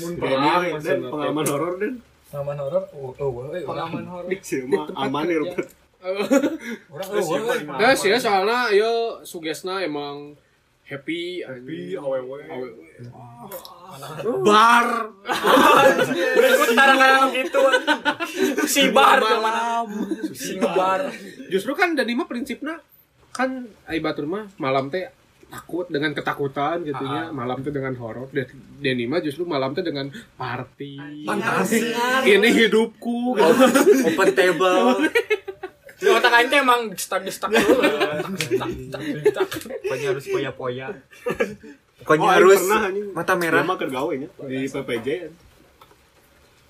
Mun teh. pengalaman horor den Pengalaman horor, oh, oh, eh, orang pengalaman horor. Dik sih mah aman ya Robert. Orang oh, ya, sih ya soalnya ya sugesna emang happy Happy. Awewe. bar. Berikut kadang-kadang gitu. Si bar. malam. Si bar. justru kan dari mah prinsipnya kan ai batur mah malam teh takut dengan ketakutan gitu ya malam teh dengan horor dan Denny mah justru malam teh dengan party Fantasi. ini hidupku gitu. Open table. Di otak aing teh emang destak-destak dulu. Tak, tak, tak. Pokoknya harus poya-poya. Oh, Pokoknya aing harus pernah mata merah. Dia mah keur gawe nya di PPJ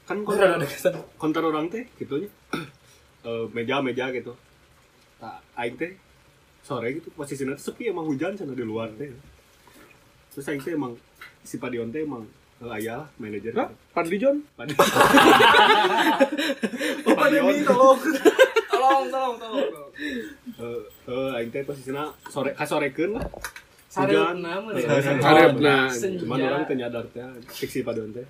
kan konter ada kesan. konter orang teh gitu nya Eh, meja-meja gitu tak aing teh sore gitu posisinya tuh sepi emang hujan sana di luar teh terus aing teh emang si Padion teh emang eh, aya lah manajer. Hah? Padli John? Padi Oh, pandemi tolong. Tolong, tolong, tolong. eh eh, aing teh posisinya sore kasorekeun lah. Sareupna. Senja. cuman orang teh nyadar teh cek si Padion teh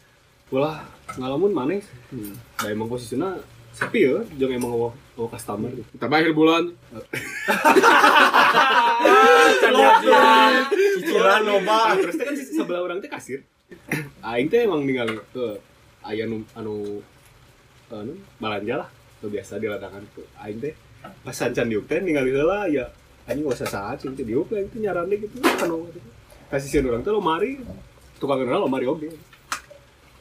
ulah ngalamun maneh. Hmm. da emang posisinya sepi ya jeung emang bawa bawa customer. Kita akhir bulan. Cicilan loba. Ah, terus kan si sebelah orang teh kasir. Aing teh emang ninggal ke aya nu anu anu balanja lah. Nu biasa di ladangan tuh aing teh. Pas sancan diuk teh ningali heula ya anjing gak usah saat sih. Diuk aing teh nyaran deh gitu. Anu kasih sieun urang teh lomari tukang kenal lomari oge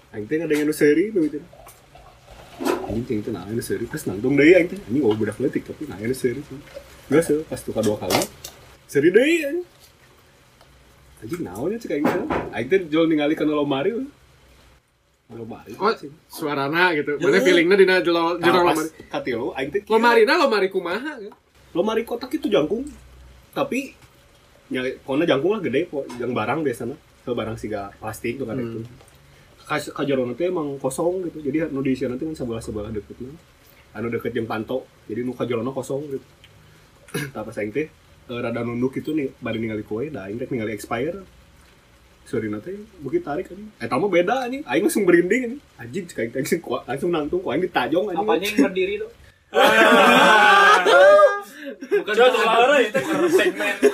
aing teh ngadengen nu seuri nu gitu anjing teh nah nu seuri pas nangtung aing teh anjing gak budak leutik tapi nah nu seuri Gak sih, pas tukar dua kali. Seri deui anjing. Anjing naon ya cek aing teh aing teh jual ningali kana lomari lomari oh suarana gitu. Mana feelingnya dina jero jero Nah, lomari katilu aing teh kieu. lomarina lomari kumaha kan lomari kotak itu jangkung. Tapi nya kona jangkung lah gede kok yang barang biasanya. Ke barang siga plastik tuh kan itu Kas- kajarona teh emang kosong gitu. Jadi nu di sana teh kan sebelah sebelah deketnya anu deket yang panto jadi nu kajarona kosong gitu. Tapi aing teh eh, rada nunduk itu nih. Bari ningali kue da aing teh ningali expire. Sorry nanti bukit tarik anjing eh tamu beda anjing. Aing langsung berinding anjing. Anjing cek aing teh langsung kuat. Langsung nangtung ku aing ditajong anjing. Apanya yang berdiri tuh? Bukan heureuy itu ke segmen.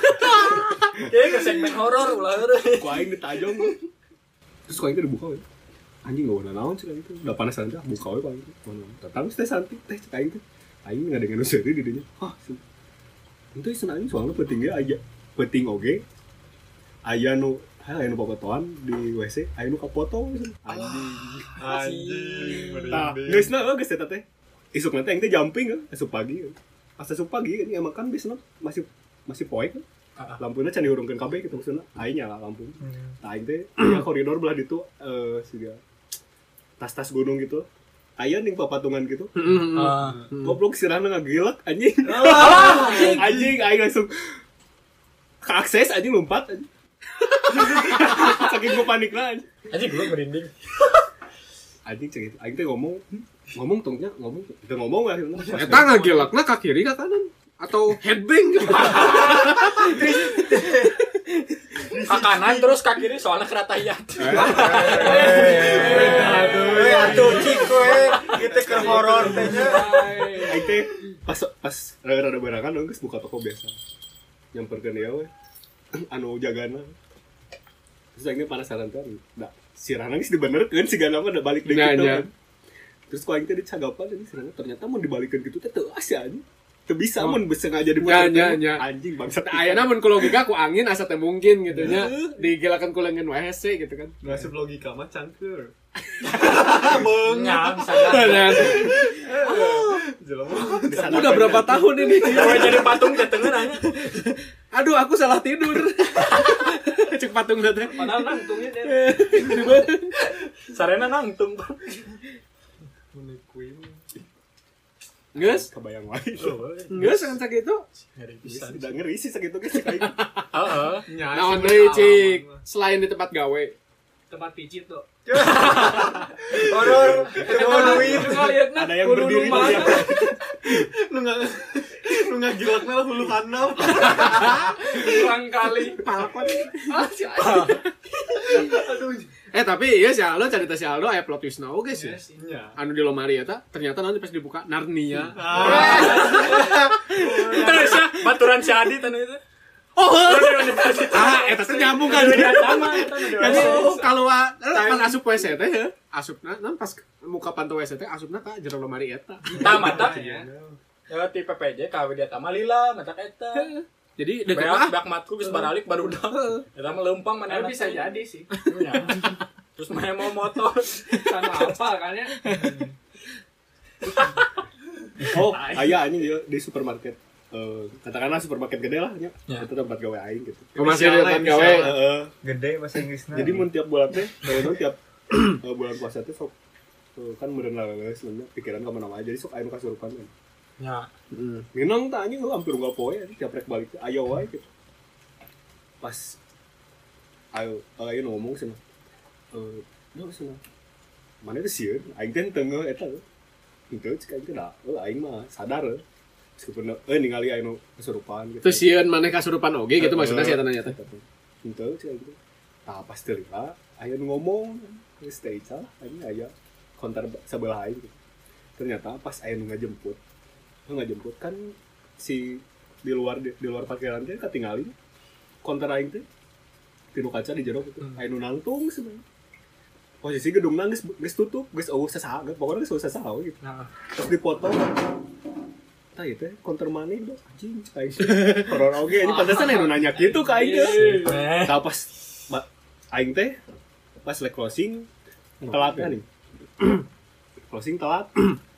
Ya ke segmen horor ulah heureuy. ku aing terus ku aing teh dibuka we anjing gak warna naon aing teh udah panas aja buka aing teh Mana, datang teh santai teh cek aing teh. Aing nggak dengan useri di dinya ah itu senang aing soalnya pentingnya aja penting oge aya nu hal aya nu papatoan di WC aya nu kapotong anjing. Anjing. Nah, guys, nah, guys, eta teh. Isuk nanti yang teh jumping kan, asup pagi. kan. Pas asup pagi ini emang kan biasanya masih masih poek kan. Lampunya can diurungkeun kabeh gitu maksudnya. Aing nyala lampu. Nah, aing teh ya koridor belah ditu eh siga tas-tas gunung gitu. Aya ning papatungan gitu. Goblok sirahna ngagilek anjing. anjing aing langsung ke akses anjing lompat anjing. Saking gue panik lah anjing. Anjing belum merinding. anjing cek itu aing teh ngomong ngomong tongnya ngomong itu ngomong lah eta ngagilakna ka kiri ka kanan atau headbang gitu Ke kanan terus ke kiri soalnya keratayat. Aduh, atuh cik we. Kita ke horor teh nya. aing teh pas pas rada berangan dong buka toko biasa nyamperkeun dia we anu jagana terus teh penasaran kan da sirana geus dibenerkeun si gana mah da balik deui gitu kan terus ku aing teh dicagapan ini sirana ternyata mau dibalikeun gitu teh teu asa anjing teu bisa mun sengaja nya, dibenerkeun nya. anjing bangsat Aya namun ku logika ku angin asa teh mungkin gitu nya digilakan ku leungeun WC gitu kan Ngasih logika mah cangkeur. Dan Jelema. udah berapa tahun ini Gue jadi patung ke tengah nanya. aduh aku salah tidur cek patung teh Padahal nangtungnya dia. Sarena nangtung. Menikuin. Geus kebayang wae geus kan sakitu Geus udah ngeri sih sakitu geus cek aing Heeh. naon deui cik. Selain di tempat gawe. Tempat pijit tuh Horor. Horor duit. ada yang berdiri di Lu nggak lu nggak gilaknya lah hulu handap. Kurang kali. palkon Aduh. Eh tapi iya si Aldo cerita si Aldo aya plot twist na oge sih. Iya. Anu di Lomari eta ternyata nanti pas dibuka Narnia. Itu sih baturan si Adi tanu itu. Oh, ah eta teh nyambung kan. Sama itu nu Jadi kalau ah, pas asup WC teh ya, asupna nan pas muka pantau WC teh asupna ka jero Lomari eta. Tama mata. Ya ti PPJ dia tama lila mata eta. Jadi deket ah. beak matku geus baralik baru udah. Eta mah leumpang mana Tapi bisa jadi sih. Iya. Terus main mau motor. Sama apa kan ya? Oh, aya anjing di, di supermarket. Eh, katakanlah supermarket gede lah nya. Ya. Itu tempat gawe aing gitu. Oh, masih di tempat gawe. Heeh. Gede bahasa Inggrisnya. Jadi mun tiap bulan teh, kalau tiap eh, bulan puasa teh sok eh, kan meureun sebenarnya pikiran ka mana aja jadi sok nu kasurupan kan. Ya. Heeh. Minang teh anjing hampir enggak poe anjing, tiap rek balik teh, ayo wae gitu. Pas ayo ayo ngomong cenah. Eh, "Duh cenah. Mana teh sieun? Aing teh teu ngeuh eta. Henteu cek aing teh da. Eh, aing mah sadar. eh. Meskipun eh ningali aing nu kesurupan gitu. Terus sieun maneh kasurupan oge gitu maksudnya sih eta nanya teh. Henteu cek aing teh. Tah pas teu lila, aya nu ngomong. Geus teh aing aya konter sebelah aing. gitu. Ternyata pas aya nu ngajemput. Nu ngajemput kan si di luar di, di luar parkiran teh ketinggalin konter aing teh tinu kaca di jero gitu. Aya nu nangtung sebenarnya. Posisi gedung nangis geus tutup, geus eueuh sasaha, pokoknya geus eueuh sasaha gitu. Nah, Terus dipoto Tah itu konter mana itu anjing cai. Horor oge ini pantesan anu nanya gitu ka aing teh. Tah pas aing teh pas lek closing telat kan nih. closing telat.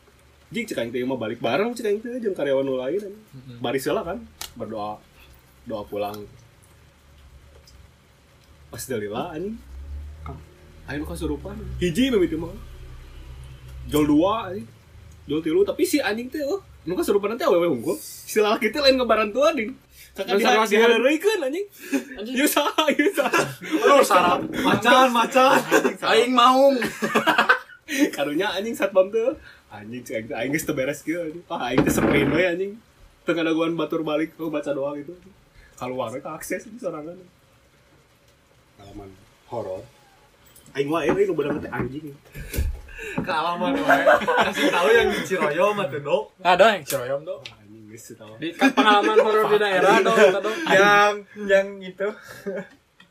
Jing cek aing teh mah balik bareng cek aing teh jeung karyawan nu lain. anjing. Baris heula kan berdoa doa pulang. Pas dalila anjing. Aing nu kasurupan. Hiji mimiti mah. Jol dua anjing. Jol tilu tapi si anjing teh oh nu kasurupan teh awewe unggul. Si lalaki teh lain ngabarantuan ding. Kakak sieun. dihareuikeun anjing. Ieu saha ieu saha. Aduh, sarap. Macan, macan. Aing maung. Karunya anjing satpam teh anjing cek aing geus teu beres kieu anjing. Ah aing teh sprint we anjing. Teu ngadaguan batur balik oh baca doa gitu. Keluar we ka akses di sorangan. Pengalaman horor. Aing wae we nu bener teh anjing. Kealaman wae. Kasih tahu yang di Ciroyo mah tuh, Dok. Ada yang ciroyom do. Wah, Anjing geus teu tahu. Di kan pengalaman horor di daerah dong, dong. yang yang itu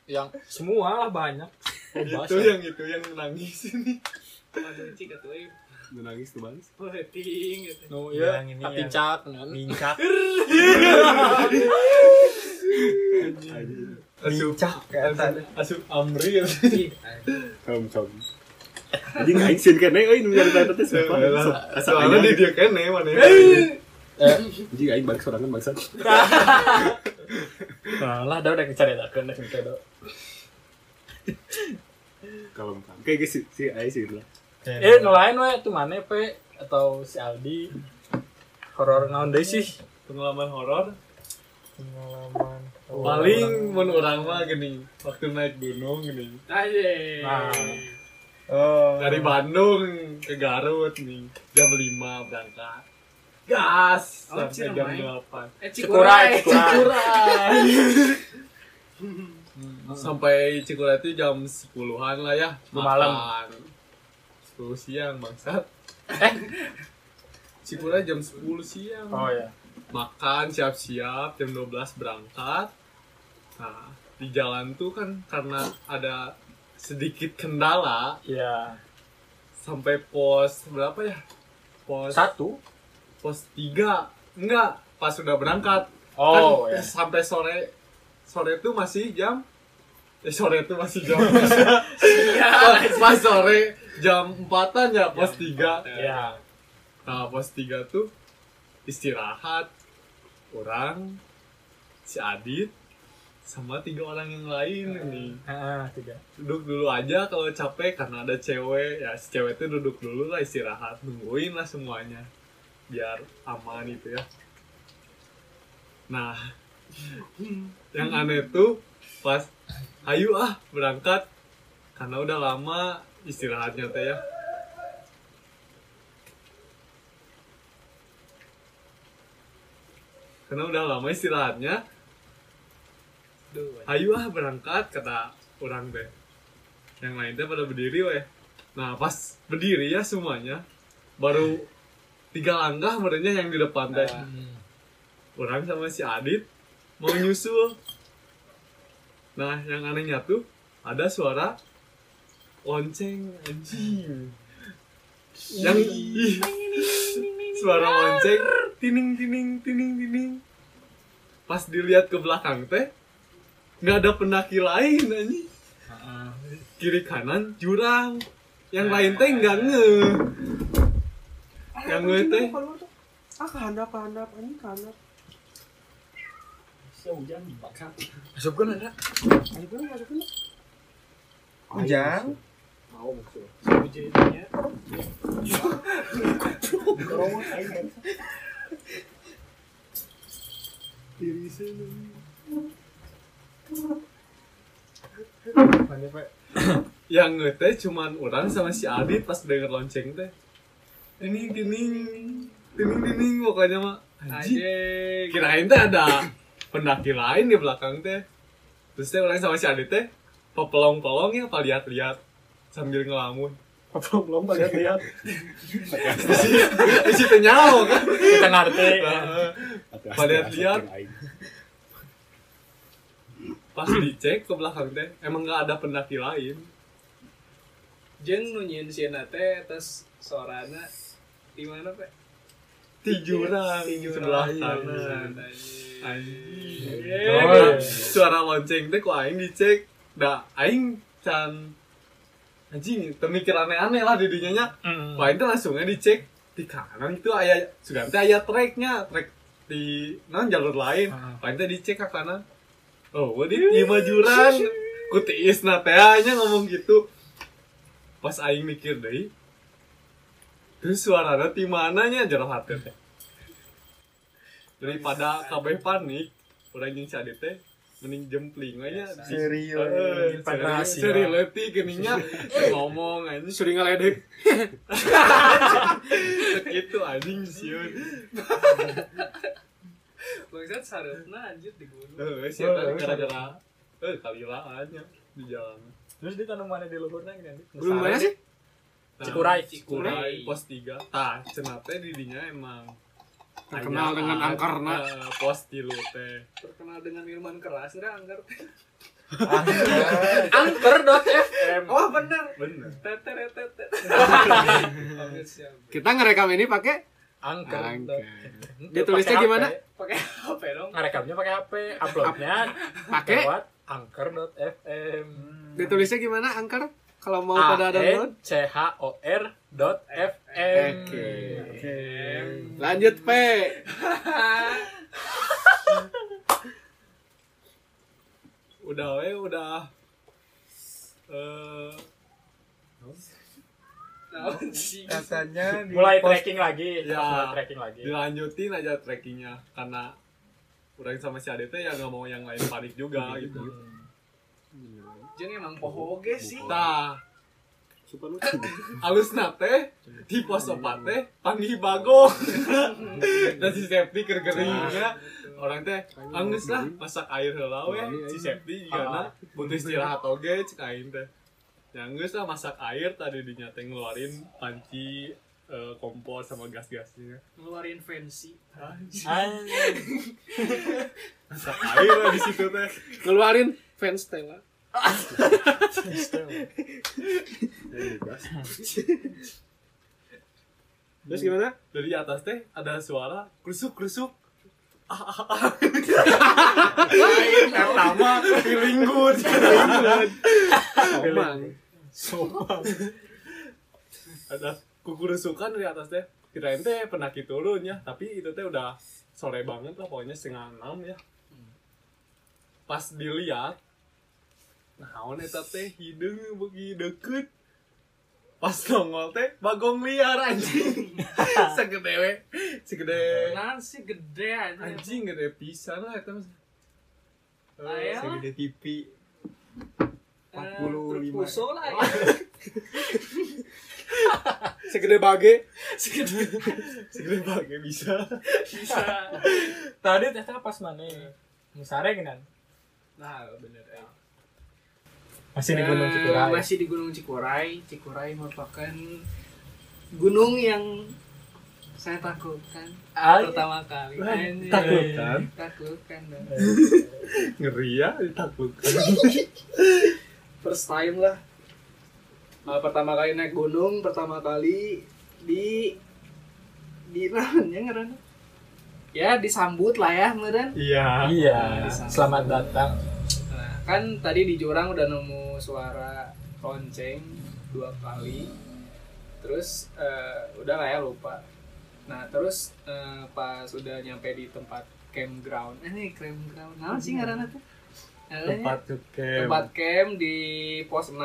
Yang semua lah banyak. Itu yang itu yang nangis ini. Aduh, cik atuh nangis tuh bang. Oh, ting gitu. No, iya, Yang ini tapi yang- cak kan. kayak Asup Amri ya. Kom kom. Anjing aing sieun kene euy nu nyarita teh sumpah. Soalnya di dia kene mana ya. Anjing aing balik sorangan bangsat. Nah, lah dah udah dah gitu do. Kalau kayak gitu si aing sih lah. Eh, nu lain we tuh mana pe? Atau si Aldi? Horor naon deui sih? Pengalaman horor? Pengalaman paling mun urang mah gini waktu naik gunung gini. Nah, oh. Dari Bandung ke Garut nih jam 5 berangkat. Gas Oh, sampai jam. 8 Eh, Cikuray, Cikuray. Cikuray sampai Cikuray itu jam 10-an lah ya Malam. Makan 10 siang bangsat eh Cikuray jam 10 siang Oh ya. makan siap-siap jam 12 berangkat nah di jalan tuh kan karena ada sedikit kendala Iya. sampai pos berapa ya pos Satu. pos 3 enggak pas sudah berangkat Oh kan ya. sampai sore sore itu masih jam sore itu masih jam pas, pas sore jam empatan ya pos 3 Iya. Nah, pos 3 tuh istirahat orang si Adit sama tiga orang yang lain nih. Heeh, tiga. Duduk dulu aja kalau capek karena ada cewek. Ya, si cewek tuh duduk dulu lah istirahat, nungguin lah semuanya. Biar aman itu ya. Nah, yang aneh tuh pas ayo ah berangkat. Karena udah lama istirahatnya teh ya. karena udah lama istirahatnya. Ayo ah berangkat kata orang teh. Yang lain teh pada berdiri weh. Nah pas berdiri ya semuanya baru tiga langkah merenya yang di depan teh. Orang sama si Adit mau nyusul nah yang anehnya tuh ada suara lonceng anjing. Yang ih, suara lonceng tining tining tining tining. Pas dilihat ke belakang teh nggak ada pendaki lain anjing. Kiri kanan jurang yang lain teh nggak nge. Yang nge teh. ah kehandap kehandap ini kehandap Masukkan ada. Ujang. mau maksudnya Mana Pak? yang nge teh cuman orang sama si Adit pas denger lonceng teh tining tining tining tining pokoknya mah anjing kirain teh ada pendaki lain di belakang teh terus teh orang sama si Adit teh pelong pelong ya apa lihat lihat sambil ngelamun belum belum lihat lihat di situ kan Kita ngerti. Pada lihat. pas dicek ke belakang teh emang nggak ada pendaki lain Jeng nunyin si teh terus suarana di mana pak? Di jurang sebelah Iya, kanan Anjing. Oh, Nah, iya. suara lonceng teh ku aing dicek? Da aing can anjing temikir aneh-aneh lah di dinya nya Hmm. ku aing teh langsungnya dicek? Di kanan itu aya sudah teh aya treknya trek di non jalur lain. Ah. aing teh dicek ke kanan? Oh di lima jurang ku tiisna teh nya ngomong gitu. Pas aing mikir deui terus suaranya di mananya jarang hati teh. Daripada kabeh panik orang yang sadit teh mending jempling aja. Serius. Eh, Pada seri- rahasia. seri leti geningnya ngomong aja sering ngeledek. Gitu anjing siun. Bangsat sarupna anjir di gunung. eh siapa? Gara-gara eh kali lah aja di jalan. Terus di tanam mana di luhurnya gini? belum mana sih Cikuray. Cikuray pos 3 tah cenate di dinya emang Terkenal dengan angkarna. eh, pos tilu teh Terkenal dengan minuman keras dah anggar teh. Anchor.fm. Oh bener. bener kita ngerekam ini pakai. Dia tulisnya Pakai gimana? Pakai HP dong. Ngerekamnya pakai HP, uploadnya Pakai? lewat anchor.fm. ditulisnya gimana angker kalau mau pada download C H O R dot FM. Oke. lanjut P udah we udah eh sih? Katanya di Mulai tracking lagi, Ya. mulai tracking lagi. dilanjutin aja trekkingnya karena orang sama si Adit teh ya nggak mau yang lain panik juga gitu Jeng emang poho oge sih. super lucu alus nate di pos opat teh panggil bagong dan si Septi kergeringnya orang teh angus lah masak air heula we. Si Septi juga na. Butuh istirahat oge cek aing teh. Ya geus lah masak air tadi dinya teh ngeluarin panci eh, kompor sama gas-gasnya. Ngeluarin fancy. Masak air lah di situ teh. Ngeluarin fans Stella terus gimana? Dari atas teh ada suara krusuk krusuk pertama feeling good Omang. ada kukurusukan dari atas teh. Kirain teh pendaki turun ya tapi itu teh udah sore banget lah pokoknya setengah enam ya. Pas dilihat nah eta teh hidung begi deket pas nongol teh bagong liar anjing segede we segede Nah sih gede aja. anjing gede pisan lah eta mah. Aya lah. segede pipi. Eh, 45. Puso lah ya. segede bage segede bage bisa Bisa. Tadi teh pas mana? Musare gini. Nah bener ya. Masih di Eh, Gunung Cikuray. Masih di Gunung Cikuray. Cikuray merupakan gunung yang saya takutkan Ay. pertama kali. Anjir. takutkan? Takutkan dong. Ngeri ya, ditakutkan. First time lah. Nah, pertama kali naik gunung, pertama kali di di namanya ngaranna? Ya disambut lah ya meren. Iya. Iya, Bisa. selamat datang. Kan tadi di jurang udah nemu suara lonceng dua kali. Terus eh, udah lah ya lupa. Nah, terus eh, pas sudah nyampe di tempat campground. Eh, ini campground. Nah, sih ngaranna tuh? Tempat camp. tempat camp di pos 6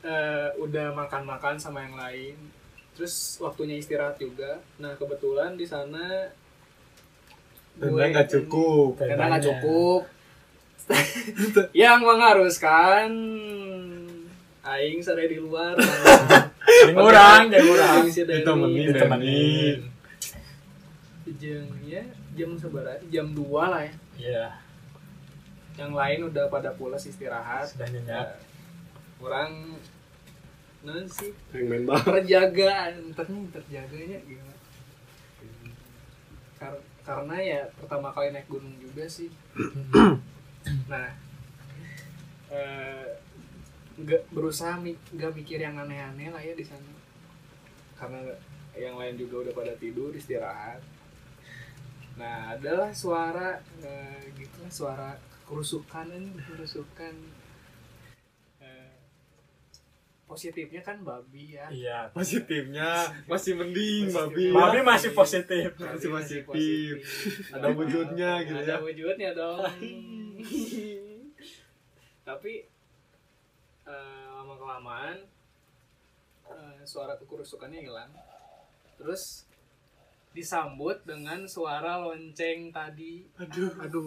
eh udah makan-makan sama yang lain terus waktunya istirahat juga nah kebetulan di sana Tenda nggak cukup. karena nggak cukup. Yang mengharuskan aing sadaya di luar. Yang kurang, yang kurang. Aing sadaya Ditemenin, di- ditemenin. jam ya jam seberapa jam 2 lah ya. Iya, yang lain udah pada pulas istirahat. Sudah nyenyak. Ya, kurang non sih. Yang main bar terjaga ternyata terjaganya gimana? Kar- karena ya pertama kali naik gunung juga sih. Nah eh, nggak berusaha nggak mikir yang aneh-aneh lah ya di sana. Karena yang lain juga udah pada tidur istirahat. Nah adalah suara eh, gitu suara kerusukan ini kerusukan positifnya kan babi ya Iya. Positifnya masih mending, Positif. babi. Babi masih positif. Masih positif. Ada wujudnya gitu ada ya. wujudnya dong tapi eh, lama kelamaan suara kekurusukannya hilang terus disambut dengan suara lonceng tadi Aduh, aduh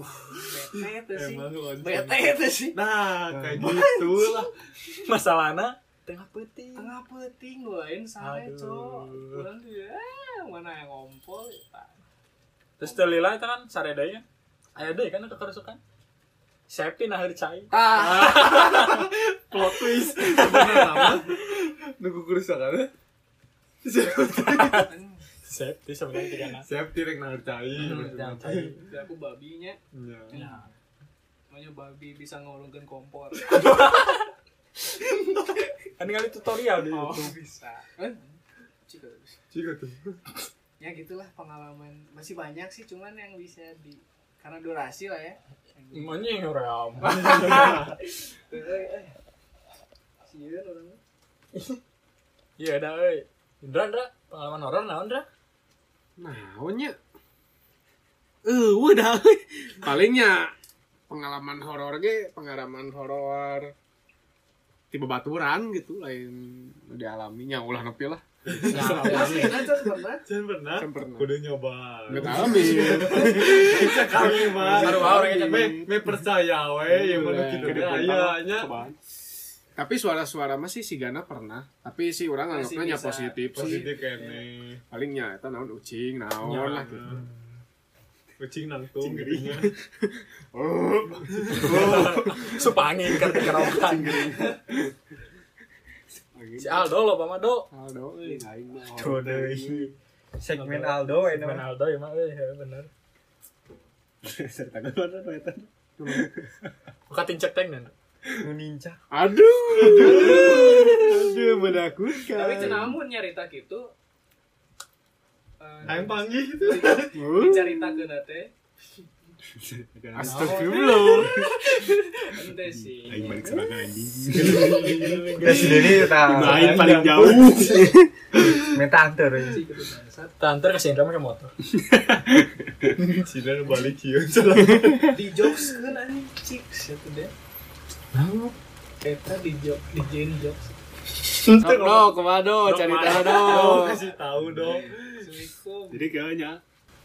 bete itu sih emang lonceng. bete itu sih Nah, kayak gitu lah. Masalahnya tengah putih. tengah peting lain sare cok Orang dia, "Ah, mana yang ngompol ya?" Terus telila itu kan saredanya. Aya deui kan kekerusukan. Safety nah hari cai. ah Plot twist. Nunggu kerusakan. Safety sebenarnya tiga nak. Safety rek nang cai. Yang cai. Udah aku babinya Iya. Ya. namanya babi bisa ngurungkan kompor Kan kali tutorial di oh YouTube. bisa Eh, Cika. Cika tuh. ya gitulah pengalaman masih banyak sih cuman yang bisa di karena durasi lah ya Monyeng ram. Eh, eh, eh. Sieun orangnya. Iya dah euy. Indra, Indra, pengalaman horor naon, Indra? Naonnya? Eh, udah. Palingnya pengalaman horor ge, pengalaman horor tiba baturan gitu lain dialaminya ulah nepi lah Pernah, Cok, pernah? Jangan pernah. Pernah. Udah nyoba. nggak alami Sekali mah. Baru bawa orangnya Me, me percaya we yang mana Iya, gitu aya nya. tapi suara-suara mah sih si Gana pernah tapi si orang Masih anggapnya bisa. positif sih Positif kene. palingnya naon ucing naon lah gitu Kucing nangtung gitu nya. Supangin kan kerokan. Si Aldo lo pama do. Aldo euy Tuh horor deui. Segmen Aldo ini Ben mah. Aldo ya mah euy, heuh, bener. serta mana eta Buka tincek teng ninja. aduh aduh menakutkan Tapi cenamun nyarita gitu. Eh, Aing panggil itu. dicaritakeun teh astagfirullah ente sih. aing balik sebagai anjing si Deni tah. main paling jauh Minta antar. Bangsat. Tanter ke Indra pakai motor. Cina nu balik kieu. Di jokes kan anjing cik satu deh. Eta di jok di Jen jokes. Sok do kemado Dok, cari tahu do Oh, kasih tahu dong. Assalamualaikum. jadi kayaknya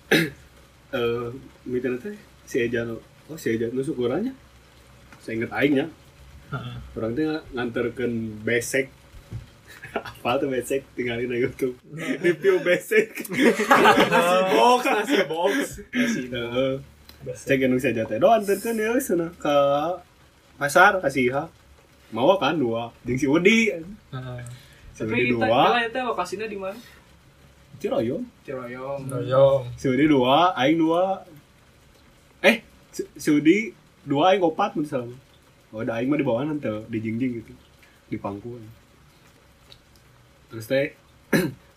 eh miten teh si Eja oh si Eja nu syukurannya. Saya inget aing ya orang teh nganterkeun besek. Apa tuh besek? Tinggalin aja YouTube review besek. Nasi box, nasi box. Heeh. cek anu saja teh do anterkeun ya sana ka pasar kasih ha mau kan dua. Jeung si Udi. Tapi kita dua. kita itu lokasinya di mana? Ciroyom Ciroyom. Doyong. si Udi dua aing dua eh si, si Udi dua aing opat misalnya oh ada aing mah di bawah nanti di jingjing gitu di pangku terus teh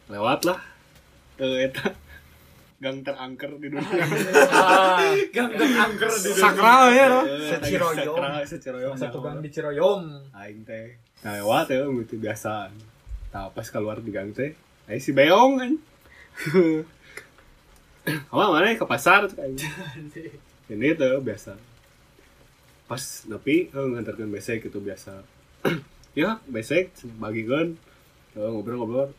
lewat lah eh eta gang terangker di dunia Gang gang angker di sakral ya no? Eh, Seciroyom. sakral, seciroyom Satu nyawa. gang di Ciroyom. aing teh nah lewat ya gitu biasa nah pas keluar di gang teh aing si beong kan apa mana ke pasar tuh aing ini tuh biasa. Pas nepi eh, ngantarkan besek itu biasa. Ya besek bagikan eh, ngobrol-ngobrol.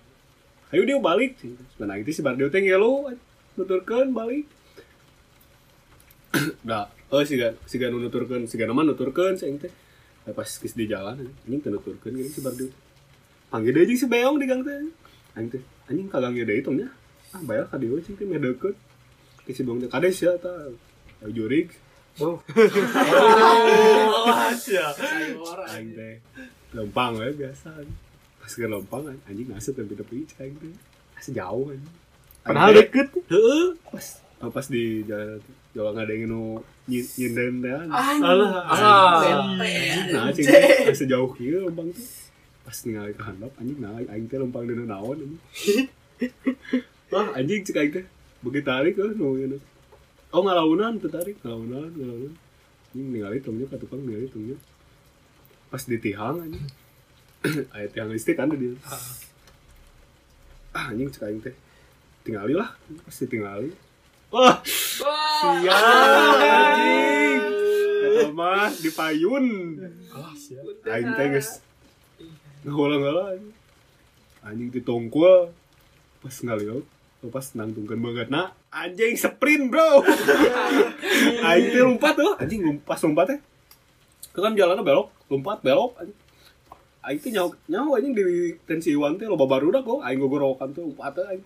Ayo dia balik. Sebenarnya itu si Bardio teh ngelu nuturkan balik. Nah, oh si gan si gan nuturkan si gan nuturkan sing teh. Eh, pas kis di jalan anjing teu nuturkeun gini si Bardio. Panggil deui jeung si Beong di gang teh. Anjing teh anjing ka gang deui tong nya ah bayar ka dieu cing teh meh deukeut ke si Beong teh kade sia ta. Ayo jurig Sayur. aing teh lempang we biasa. Pas ke lempang anjing ngasep yang tepi cik aing teh asa jauh anjing. Padahal deket. heeh. Pas oh, pas di jalan jalan ada yang nu nyi- nyinden anjing. Alah. nah cing asa jauh kieu lempang teh pas ningali ke handap anjing nah aing teh lempang dina naon anjing wah anjing aing teh begitu tarik eh nu ieu oh ngalaunan teu tarik. Ngalaunan ngalaunan. Anjing ningali tongnya ka tukang ningali tongnya pas ditihang anjing. Aya tiang listrik kan dia ah. Anjing cik aing teh tingali lah pas ditingali wah. Sial anjing. Eta mah dipayun. Ah, siap. aing teh geus ngahola-ngahola anjing. Anjing ditongkul pas ngaliot oh, pas nangtungkeun bangetna anjing sprint bro aing teh lompat tuh anjing pas lompat teh kan jalannya belok lompat belok anjing aing teh nyawa nyawa anjing di tensi iwan teh loba barudak kok aing gogorokan tuh lompat teh aing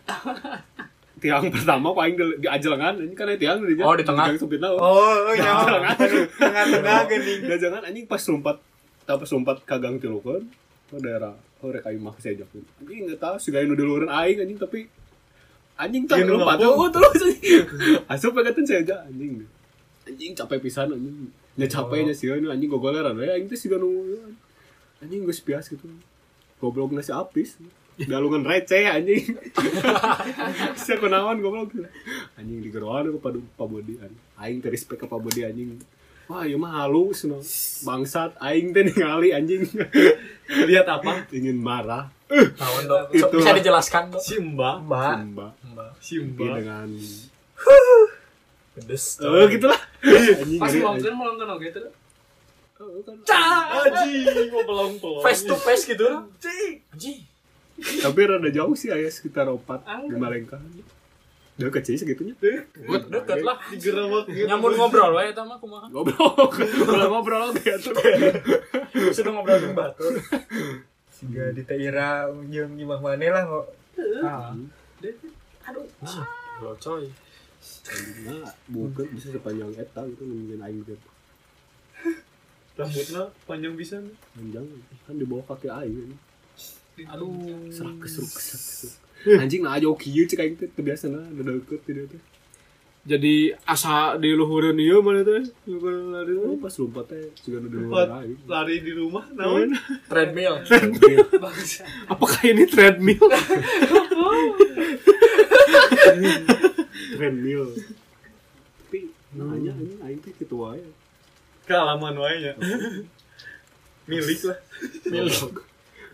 tiang pertama kok aing di, di ajelengan anjing kan tiang di Oh, di tengah. sempitna oh. Oh, oh Di ya. ajelengan. Tengah-tengah geuning. Udah jangan anjing pas lompat tak pas lompat ka gang tilukeun oh daerah oh rek aing mah sejakeun anjing enggak tahu si gawe nu aing anjing tapi anjing tak Iya, lompat ngabung. oh terus anjing. Asup pegateun seja anjing. Anjing capek pisan anjing. Nya capeknya sih ini anjing gogoleran aing teh siga nu anjing geus pias gitu. Goblok nasi apis. Galungan receh anjing. Sia kunaon goblok? Anjing digeroan ku padu pabodi anjing respect ka pabodi anjing. Wah ieu mah halus no bangsat aing teh ningali anjing. Lihat apa? ingin marah Tahun dong. Itu bisa lah. dijelaskan dong. Simba. Mbak. Simba Mbak. Simba. dengan Pedes. eh gitulah anjing Pas nonton mau nonton oke tuh. Oh, kan. Anjing, mau pelong-pelong. Face to face gitu. Anjing. tapi rada jauh sih ayah sekitar opat di Malengka udah kecil segitunya Deket lah. Digerawak gitu. Nyamun ngobrol we eta mah kumaha. ngobrol kalau ngobrol kayak tuh Sudah ngobrol jeung batur. Siga di Taira jeung gimana maneh lah kok. Ah. Lo coy. nah bukan bisa sepanjang eta gitu nungguin aing gitu Rambutnya panjang bisa. panjang kan di bawah kaki aing Aduh. serak keseruk keseruk keseruk anjing nah aja kieu cek aing teh kebiasaan nah udah deket tidak teh Jadi asa di luhureun ieu mana teh? Luhureun lari oh pas lompat teh juga Lompat. luar aing Lari di rumah, naon? Treadmill. Bangsa. Apakah ini treadmill? treadmill tapi nanya anjing aing teh ketua ya Kealaman wae nya. Milik lah.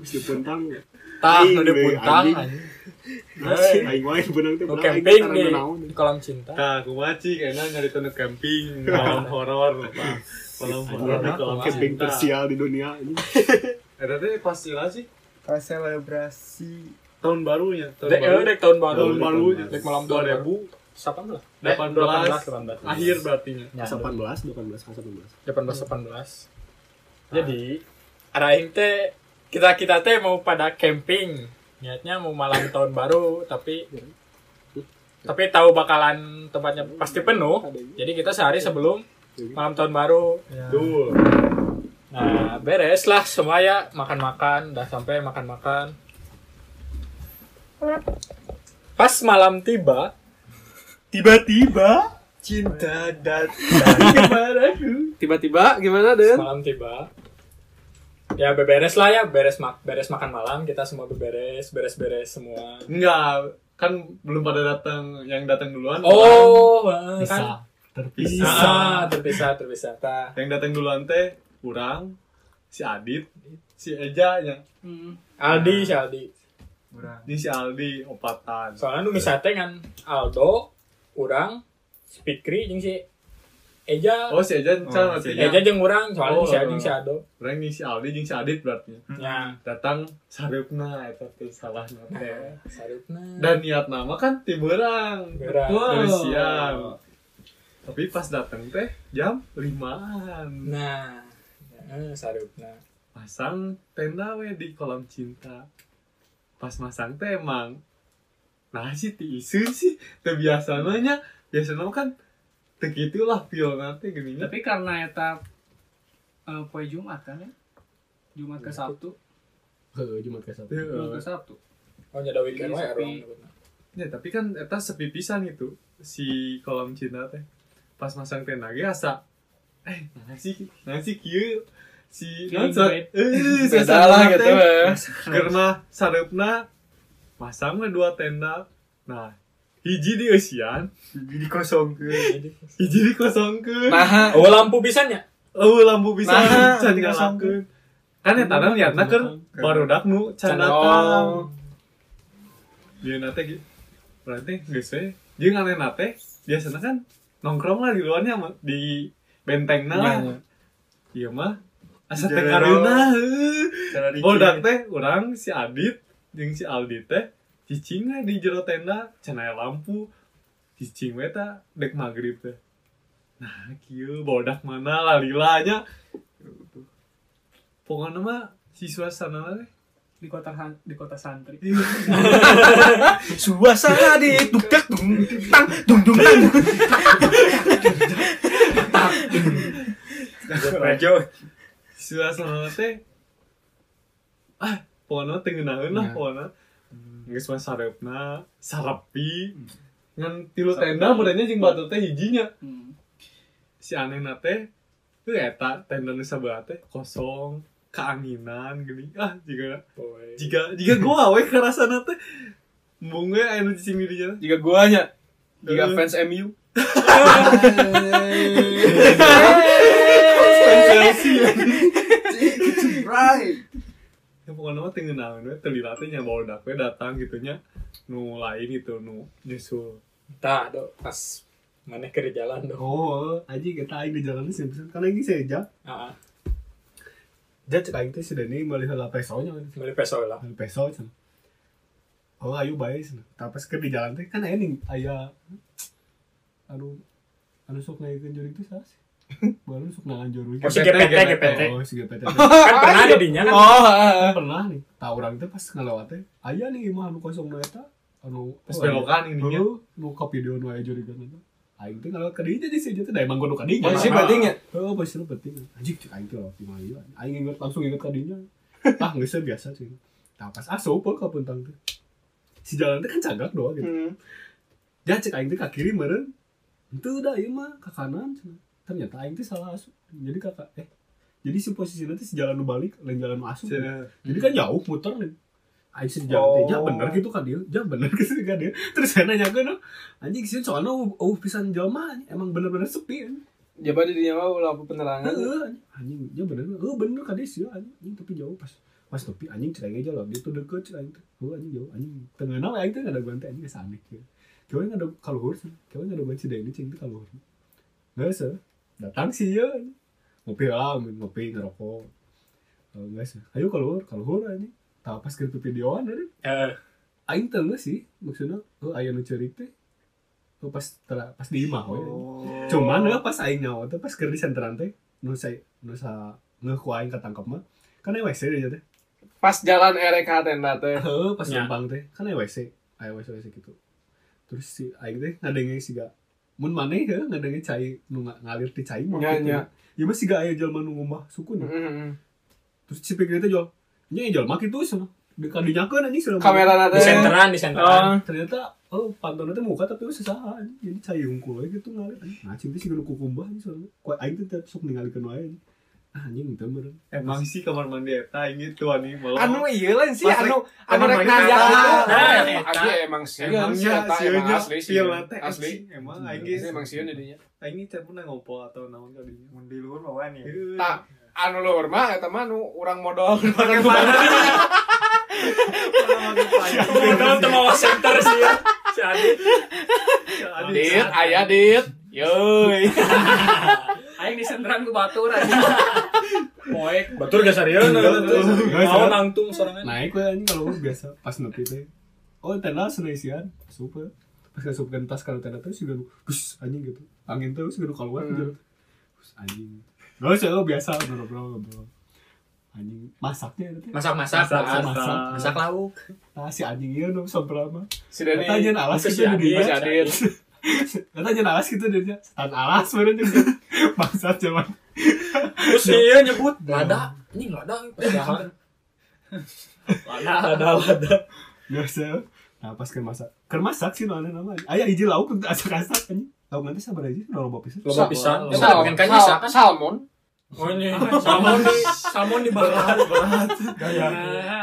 bisa pentang Tah, we, puntang. Aing wae benang teh benang, camping di, kolam cinta. Nah, kumaci kayaknya nyari tuh camping, malam horor, Pak. Malam horor di kolam camping tersial di dunia ini Eta teh pasti lah sih. Pas selebrasi Tahun barunya, tahun Dek, eh, dek tahun baru. Tahun baru Dek malam tahun baru. 2000 18. 18 akhir berarti nya. Ya, 18 18 kan 18 18 18. Jadi ada teh kita kita teh mau pada camping. Niatnya mau malam tahun baru tapi tapi tahu bakalan tempatnya pasti penuh. Jadi kita sehari sebelum malam tahun baru Tuh. Nah, beres lah semua ya makan-makan, udah sampai makan-makan. Pas malam tiba, tiba-tiba Cinta dan Tiba-tiba gimana Den? malam tiba. Ya beberes lah ya, beres mak beres makan malam kita semua beberes, beres-beres semua. Enggak, kan belum pada datang yang datang duluan. Oh, kan kan terpisah. Ah, terpisah, terpisah. Tah. Yang datang duluan teh kurang si Adit, si Eja yang Hmm. Aldi, si Aldi. ini si Aldi opatan. Soalnya nu misal teh kan Aldo, urang, si Pikri jeung si Eja. Oh si Eja Oh, si. Eja jeung urang, soalnya Oh, si Aldi jeung si Aldo. Orang ini si Aldi jeung si Adit berarti. Ya, Datang sarupna eta teh salah teh. sarupna. Dan niat nama kan ti beurang. Dari siang. Tapi pas datang teh jam limaan. Nah, eh, sarupna. Pasang tenda we di kolam cinta. Pas masang teh emang nah sih ti sih teu biasa nya biasanya kan teu kitu lah feel nanti geuningan Tapi karena eta eh, poe Jumat kan ya? Jumat ke Sabtu. Heeh, Jumat ke Sabtu. Jumat ke Sabtu. Oh, nyada weekend wae sepi. urang. Ya, tapi kan eta sepi pisan gitu si kolam cinta teh. Pas masang tenda ge asa eh sih nah sih kieu si great. eh Beda lah gitu ya. karena sarepna masang we dua tenda. Nah, hiji di eusian, jadi kosong ke. hiji di kosongkeun. Nah, Oh, lampu pisannya. Oh, lampu bisa Nah, can dikosongkeun. nyalakeun. Kan eta teh niatna keur barudak nu can datang. Dia nate gitu. Berarti geus we. Jeung aneh nate biasanya kan nongkrong lah di luarnya di bentengna lah. Iya mah. Asa teh karuna dikit. Bodak teh urang si Adit jeung si Aldi teh cicing we di jero tenda can aya lampu. Cicing we ta dek magrib teh. Nah, kieu bodak mana lalilanya. Pokoknya mah si suasana teh Di kota Han- di kota santri. Suasana di dukdak dung tang dung dung tang. Rajo. suasana teh ah pokoknya teh ngeunaheun lah Ya. pokoknya geus mah sarepna sarapi ngan tilu tenda merenya jeung batu teh hijinya Hmm. si anehna teh teu eta tenda nu sabelah teh kosong keanginan gini ah jika Boy. jika jika gua we karasana teh embung we aya nu cicing di dinya jika guanya jika Eh. fans MU Right. Ya pokoknya mah teu ngeunaheun we teu lila teh nya barudak we datang gitunya nu lain gitu nu nyusul Tah, do pas maneh ke jalan do. Oh, aja kita aing di jalan sih pesan. Karena ini saya aja. Heeh. Dia cek aing teh sudah nih melihat lah pesonya. Beli peso lah. Hal peso cenah. Oh, ayo bae cenah. Tapi pas ke di jalan teh kan aya nih aya anu anu sok ngaikeun juri itu sih. Baru sok nangan juri. Oh, si GPT, GPT. Oh, si GPT. Kan pernah di dinya kan. oh pernah nih. Tahu orang teh pas ngelewat teh aya nih imah anu kosong na eta anu pas belokan ini nya Heeh, nu ka video nu aya juri kan. Aing teh ngelewat ka jadi sih teh da emang kudu ka dieu. posisi pentingnya Oh, pasti lu penting. Anjing cek aing teh lewat di mana. Aing inget langsung inget kadinya. Ah, geus sih biasa sih. Tah pas asup ka puntang teh. Si jalan teh kan cagak doang gitu. Hmm. Jangan cek aing teh ka kiri meureun. Henteu da ieu mah ka kanan cenah. Ternyata aing teh salah asup. Jadi kakak eh jadi si posisinya teh si jalan nu balik lain jalan nu asup. Jadi kan jauh muter nih. Aing sih jalan teh ja bener gitu kan dia. Ja bener gitu kan dia. Terus saya nanya ke anjing sih soalnya uh, uh pisan jelema emang bener-bener sepi. anjing. Coba di dia mau lampu penerangan Heeh, anjing dia bener oh bener kan dia sih anjing tapi jauh pas pas tepi anjing cereng aja lah dia tuh deket cereng tuh oh anjing jauh anjing tengah nama aing tuh nggak ada bantai anjing geus aneh gitu kau nggak ada kaluhur sih kau nggak ada bantai ini cing tuh kaluhur nggak sih datang sih ya. Ngopi lah ngopi ngerokok. Oh, nggak sih. Ayo kaluhur kaluhur anjing tahu pas ke videoan ada. Eh, aing teu nggak sih maksudnya oh nu cerik teh oh pas tera- pas di imah we cuman ya pas aing nyawa tuh pas keur di senteran teh nu saya nu sa ngeuh ku aing ketangkep mah. Kan WC dia teh. Pas jalan RK tenda teh. Heeh pas Ya. numpang teh. Kan WC aya WC WC gitu. Terus si aing teh ngadenge si ga mun maneh ya ngadengi cai nu nga- ngalir ti cai mah Nya, gitu. nya. ya masih gak aya jalma nu ngomah sukun. Mm-mm. terus si pikir itu jual nya jalma kitu cenah di kadinyakeun anjing selama kamera di nate senteran di senteran. Ternyata oh pantun itu muka tapi sesah jadi cai hungkul aja gitu ngalir. Anjing nah cinta sih kudu kukumbah anjing soalnya. Kue aing teh tetep sok ningalikeun wae anjing. ah itu meureun emang sih kamar mandi eta ini tuh nih malah anu iya lah sih anu anu rek nanya gitu Nah, Abi emang sih eta emang asli sih. asli. emang aing emang sieun jadinya. Aing ini teh pernah ngopo atau naon kadinya mun di luhur mah wani tak anu luhur mah eta mah nu urang modal. Modal tuh mau center sih ya. Si Adit. Dit aya dit yoi. Aing di senteran ku batur aja. Poek. batur gak Geus, mau nangtung sorangan naik we anjing kalau biasa pas nepi teh. Oh tenda senaisian super. Pas kasupkeun tas kalau tenda teh sudah bus anjing gitu. Angin teh sudah keluar gitu. Bus anjing. Gak usah lo biasa ngobrol ngobrol. Anjing masaknya itu teh. Masak-masak Masak, masak, masak. masak lauk. Nah si anjing iya nu sobrang mah si Dani Kata aja alas Itu gitu si di dia. Kata aja alas gitu dia Setan alas juga Bangsat cuman terus dia nyebut lada ini lada. Padahal. Lada. Lada lada. Usah. Nah pas ke masak Ke masak sih namanya nama. Ayah hiji lauk untuk asak-asak anjing Lauk nanti sabar aja udah loba pisan loba pisan Sal- ya Sal- pakai kayu sal- kan salmon. Oh ini salmon di salmon. dibakar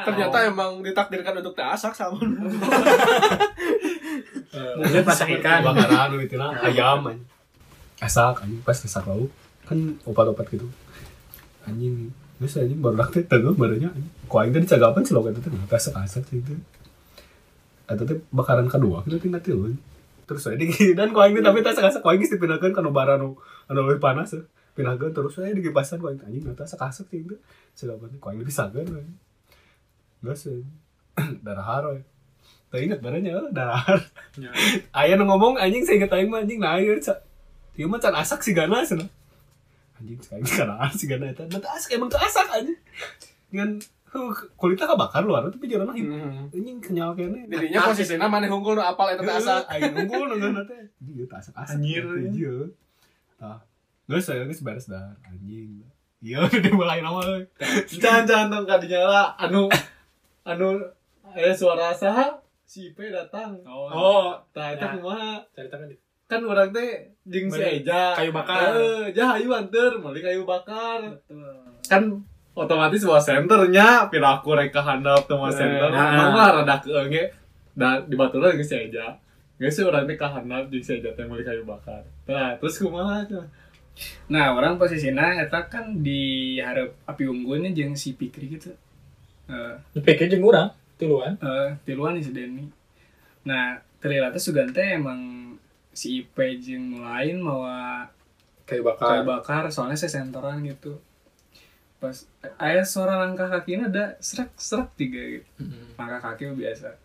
ternyata emang ditakdirkan untuk diasak salmon. Mungkin masak ikan. Bakaran itu lah Ayam Asak Pas asak lauk Kan opat-opat gitu Anjing Terus anjing baru teh tengah barunya anjing Kok aing tadi cagapan sih logat itu Kenapa asak-asak sih itu Atau teh bakaran kedua Kita tinggal tiluan Terus saya di dan kau ini tapi tak asak-asak kau ini dipindahkan ke bara nu anu lebih panas ya. Pindahkan terus saya di kipasan kau ini anjing nanti asak-asak sih itu. Segapan kau ini bisa kan? Sih. Darah haro ya. Tak ingat barangnya darah haro. Ayah ngomong anjing saya ingat aing mah anjing nah ayo ca. Ieu mah can asak si gana cenah. Anjing sekarang kana si gana eta. Nanti asak emang keasak anjing. Dengan huh, kulitnya kebakar luar tapi jalan hidup. Anjing kenyal kene. jadinya posisinya mana hunggul nu apal eta teh asak Aing unggul nunggu nanti. Iya, tak asak-asak. Anjir. Iya. Nah, Gak saya geus beres dah anjing. Iya, udah mulai nama jangan jangan tong kadinya lah anu anu ada suara saha si Ipe datang oh tah eta Ya. kumaha cerita kan kan orang teh jeung si Eja kayu bakar. Eh, jah ayu anter meuli kayu bakar kan otomatis bawa senternya piraku rek ka handap teh bawa senter nah. lah rada keenge da di baturan geus si Eja geus si urang teh ka handap jeung si Eja teh meuli kayu bakar nah terus kumaha? Nah, orang posisinya eta kan di hareup api unggulnya jeung si Pikri gitu. Eh, dipikir jeung urang tiluan eh tiluan nih si Denny. Nah, terlihat sugan teh emang si jeung nu lain mawa kayu kayu bakar bakar soalnya saya senteran gitu. Pas aya suara langkah kakinya ada serak serak tiga gitu. Langkah kaki biasa.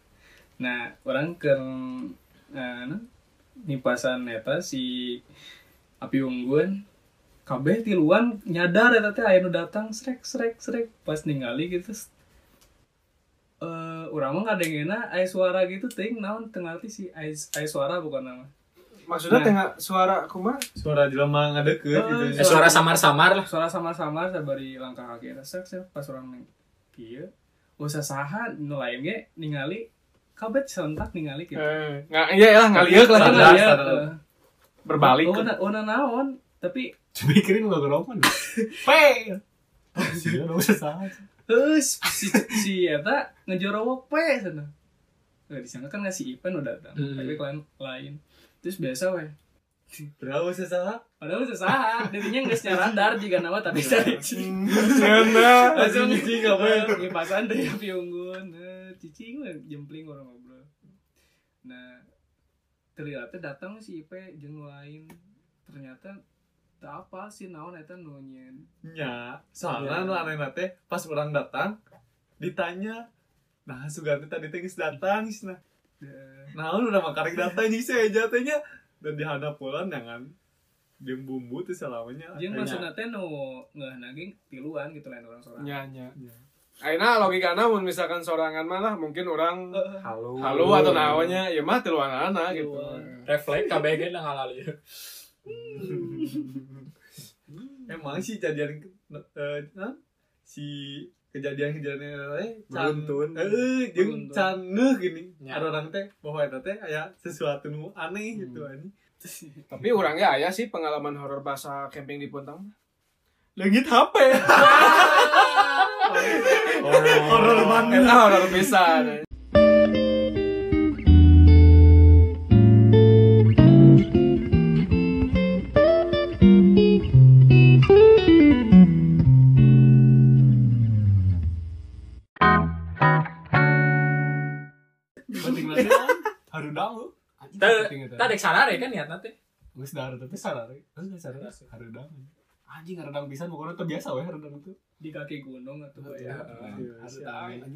Nah, orang ke eh, nipasan eta si api unggun kabeh tiluan nyadar eta teh aya nu datang srek srek srek pas ningali gitu eh urang mah ngadengena aya suara gitu ting naon teu ngarti sih aya aya suara bukan nama maksudnya Nah. tengah suara kumaha suara jelema ngadeukeut gitu Eh, eh, suara samar-samar lah suara sama-sama sabari langkah kaki srek srek pas urang neng kieu usah saha nu lain ge ningali kabeh serentak ningali gitu eh nggak iya lah ngalieu lah Standar, Ngalieu, standar. eh. berbalik Oh, oh, na- naon tapi Mikirin gak gerokon. Pe. Sih, udah usah salah. eh si si eta ngejorowok pe sana eh di sana kan ngasih Ipan udah datang Hmm. tapi lain lain terus biasa weh. Berapa sih saha? padahal udah saha dirinya nggak secara radar jika nama tapi saya Langsung cicing apa ya? ngipasan deh api unggun eh, cicing weh jempling orang ngobrol. Nah ternyata datang si Ipe jeung lain ternyata tak apa sih naon eta nunyen Nya, soalnya nu aneh teh. Pas orang datang ditanya nah Suganti tadi teh geus datang nah nah udah makarek datang geus saya jatuhnya dan dihadap pulang dengan jeung bumbu tuh selamanya Jeung maksudna teh nu ngeunah naging tiluan gitu lain orang sorangan. nya nya Aina logikana mun misalkan sorangan mah lah mungkin orang Halo. halu atau nawanya ya mah tiluan anak gitu. Refleks KBG lah halal ya. emang sih kejadian eh, nah, si kejadian-kejadian teh can Beruntun. eh jeung Beruntun. can ngeuh gini Ya. ada orang teh bahwa eta teh aya sesuatu nu aneh gitu anjing Tapi orangnya aya sih pengalaman horor bahasa camping di Puntang. Leungit HP. horor banget horor pisan. Eta. tadek sarare kan niatna teh. Geus dahar tapi sarare geus sarare harudang anjing harudang pisan pokoknya teu biasa we harudang itu di kaki gunung atau ya.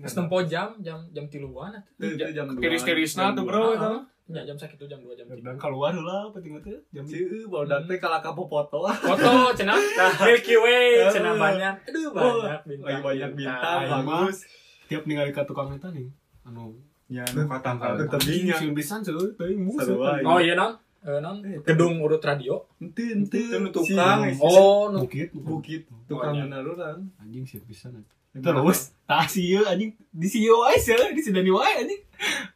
Geus nempo jam jam jam 3-an atuh. Teu- teu jam dua. Tiris-tirisna tuh bro dua. Ya jam sakit jam 2 jam 3. harudang keluar lah penting itu jam Cieu baru teh kalau kapo foto Foto cenah Milky Way cenah banyak. Aduh banyak bintang. banyak bintang bagus tiap ningali ka tukang eta nih anu ya nu katang tebingnya sieun pisan seueur teuing musuh Seru. Oh iya non. Eh, non gedung urut radio. ente ente nu tukang, Oh, nu bukit bukit. Tukang. orang anjing sieun pisan terus tah sieu anjing. Di sieu wae sih di sidani wae anjing.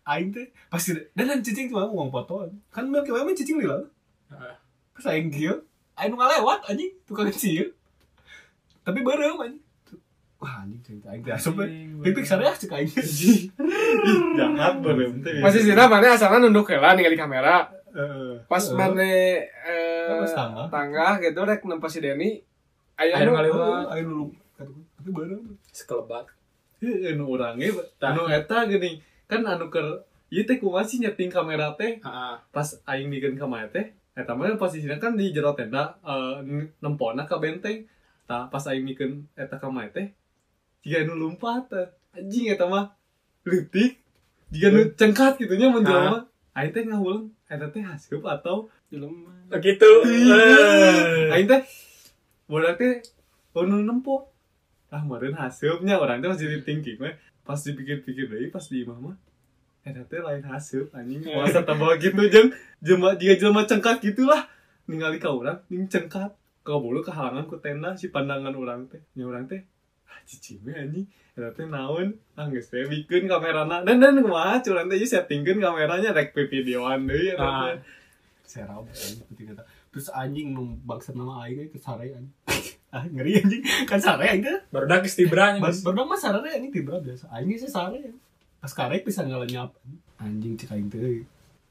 Aing teh pasti dan dan cicing cuma ngomong foto kan Milky Way mah cicing lila. Heeh. pas aing kieu aing ngalewat anjing. Tukang sieu tapi bareng anjing wah anjing cerita aing teh asup pipik sarea cek aing jangan berhenti Masih sih mana asalnya nunduk heula ningali kamera. Pas mana eh, tangga. tangga gitu rek nempa si Denny. Aya Aya nu nu tapi bareng sekelebat. eh, anu orangnya Tah. anu eta gini. Kan anu keur ieu teh kumaha sih nyeting kamera teh? Pas aing bikin kamera teh eta mah posisinya kan di jero tenda eh, nempona ka benteng. Tah pas aing bikin eta kamera teh jika anu lompat teh anjing eta mah. Leutik. Jika nu cengkat gitunya mun jelema. Aing teh ngahulang eta teh haseup atau? Begitu. Eh. aing teh bodak teh anu nempo ah meureun haseupnya orang teh masih thinking we. Pas dipikir-pikir deui pas di imah mah eta teh lain haseup anjing. Masa tambah gitu jeung jelema jika jelema cengkat gitulah ningali ka urang ning cengkat. Ka bulu kehalangan ku tenda si pandangan urang teh. Nya urang teh cicing we anjing eta teh naon ah geus we bikin kamerana dan dan kumaha curang teh settingkeun kameranya rek videoan deui eta Ah. teh anjing penting eta terus anjing nu bangsa nama aing ke sare anjing ah ngeri anjing kan sare aing teh Baru dah geus geus. berdang mah sarana anjing tibra biasa. Aing sih sare. Pas karek bisa ngalenyap. Anjing cek aing teh.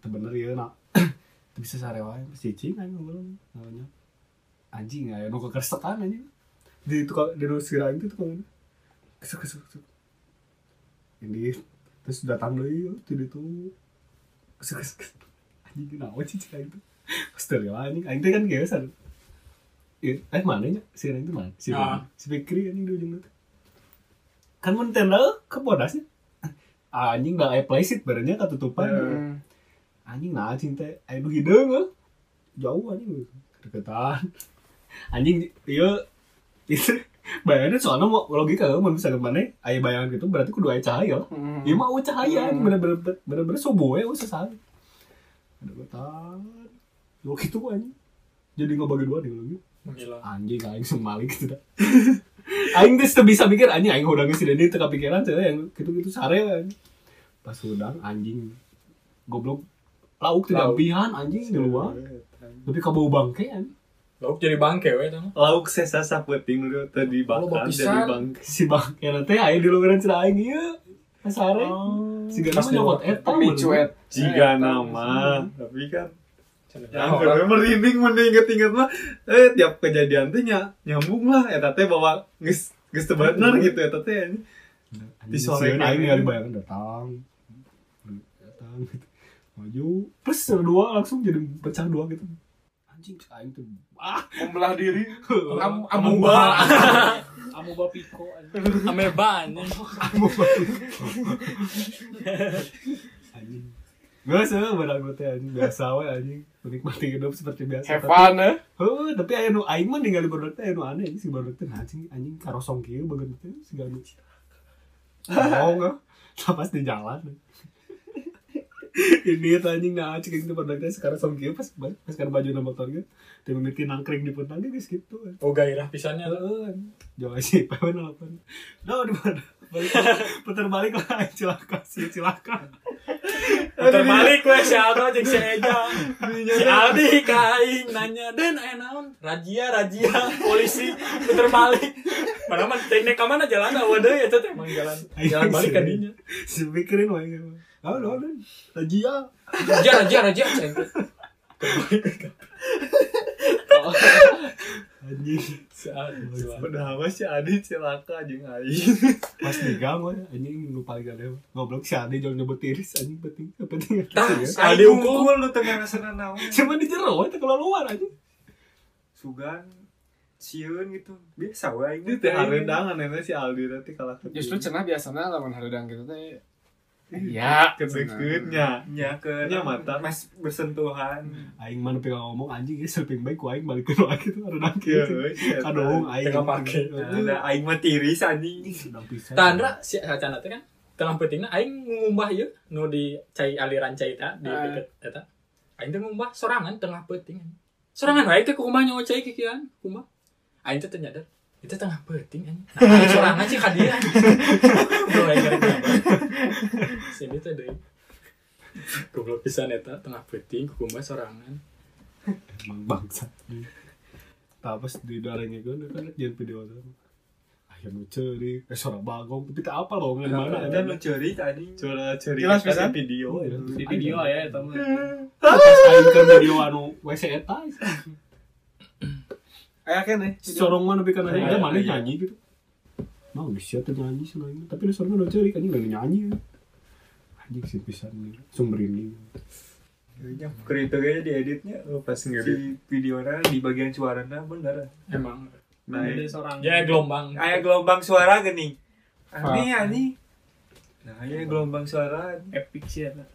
Bener ieu na. Teu bisa sare wae. Cicing aing ngalenyap. Anjing aya nu kekersekan anjing. Di tukang di nu sira aing teh tukang. Kesek kesek kesek. Ini terus datang deui yeuh ti ditu. Kesek kesek. kesek. Anjing naon sih teh. Pas teu lewat anjing teh kan geus Eh, eh mana nya? Si Reng itu mana? Si Ah. si Fikri anjing di ujung itu. Kan mun tenda ke bodasnya. Anjing da aya playset barenya katutupan. Hmm. Anjing nah anjing teh aya nu hideung eh. Jauh anjing deketan. Anjing ieu itu bayangannya soalnya mau logika mun misalnya mana aya bayangan gitu berarti kudu aya cahaya. Hmm. Mah eueuh cahaya anjing bener-bener bener-bener subuh we usah salah. Deketan. Yo gitu anjing. Jadi ngebagi dua nih lagi Gila. anjing aing semalik gitu dah aing tuh bisa mikir anjing aing udang si Dedi teu kepikiran teh yang gitu-gitu sare pas udang anjing goblok lauk tidak pihan anjing di luar tapi kabau bangke anjing Lauk jadi bangke we tah. lauk sesa sapeting dulu tadi Oh, bakar bapisan. jadi bang si bangke. Nanti aya di luaran cenah aing ieu sare si gana Pas mah nyokot eta jika nama tapi kan yang kedua merinding mending inget-inget mah. Eh tiap kejadian tuh ny nyambung lah. Ya teh bawa geus geus teu bener gitu ya teh di Di sore aing ini. ningali bayangan datang. Datang gitu. maju plus dua langsung jadi pecah dua gitu anjing aing tuh ah Membelah diri. am Amuba. amuba piko Ameba anjing. anjing Gak sih, badan gue teh anjing biasa we anjing menikmati hidup seperti biasa. Have fun eh. Heeh, tapi aya nu aing mah ningali barudak teh nu aneh si barudak teh anjing anjing karosong kieu bageun teh si ganu. ngomong nggak pas di jalan ini tuh anjing nah cek itu pada sekarang sama dia pas pas sekarang baju nama motor gitu dia memiliki nangkring di petang guys gitu oh gairah pisannya Heeh. Jangan sih, pawen apa? Nah, di mana? Putar balik lah, cilaka sih, cilaka. puter balik we si Aldo jeung si Eja si Aldi kaing nanya dan aya naon razia razia polisi puter balik mana mah teknik ka mana jalan awa deui eta teh emang jalan jalan balik ka dinya Sepikirin wae gitu. Ah, lo dan. Rajia. razia razia ceng Anjing. Padahal mah si Adit celaka jeung aing. Pas digang we, anjing nu paling gede. Goblok si Adi jangan nyebut tiris anjing penting. Penting Tah, gitu si ya. Adi unggul. Lu tengah rasana naon. Cuma di jero itu kalau luar anjing. Sugan sieun gitu. Biasa wae Itu teh haredangan nenek si Aldi nanti kalah Justru cenah biasanya lawan hareudang gitu teh. Ya kedeketnya. nya ke Nya mata. mas bersentuhan. Aing mana pengen ngomong anjing ya selping baik ku aing balik ke doa gitu ada Iya, gitu. euy, si eta. Kadung aing Tengah pake. Ada aing mah tiris anjing. Tandra si sacana teh kan tengah pentingna aing ngumbah ieu nu di cai aliran cai ta di Ah. deket eta aing teh ngumbah sorangan tengah penting sorangan wae teh kumaha nyawa cai kikian kumaha aing teh teu nyadar itu tengah penting anjing nah aing sorangan sih ka dia Bro, aing karek gambar. sini teh deui goblok pisan eta tengah penting kumaha sorangan Emang bangsa. Tapos di darahnya gue kan jangan video itu. Ayo nu ceuri, eh suara bagong, tapi tak apa loh, yang mana Ada ada nu ceuri tadi. Coba cari Jelas kan pisan. di video. ya. Di video ya eta mah. Pas aing ke video anu WC eta. Aya kene. Sorong mana bikin ada Iya, mana iya. nyanyi gitu. Nah, bisa tuh nyanyi sih nyanyi, tapi lu sorong udah ceuri kan nggak nyanyi. Anjing sih pisan nih, sumber ini. Nya kriteria kayaknya dieditnya Oh, pas ngedit. si videonya di bagian suaranya bener. emang Nah, Ada seorang ya gelombang Aya gelombang suara gini. Aneh aneh. Nah, aya gelombang suara epic sih eta.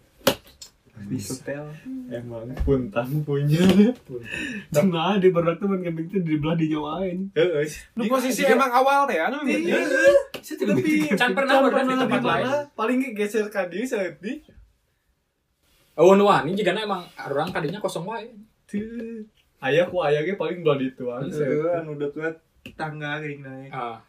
Di setel. emang puntang punya. Nah, di barat tuh kambing tuh di belah di nyawain. Heeh. Nu posisi emang awal teh anu Iya. Tapi Can pernah berada di tempat lain. Paling geser ka dieu saat di. Awan wani jika emang orang kadinya kosong wae Tuh. Aya ku aya ge paling belah dituan. Heeh, anu deket tangga geuning naik. ah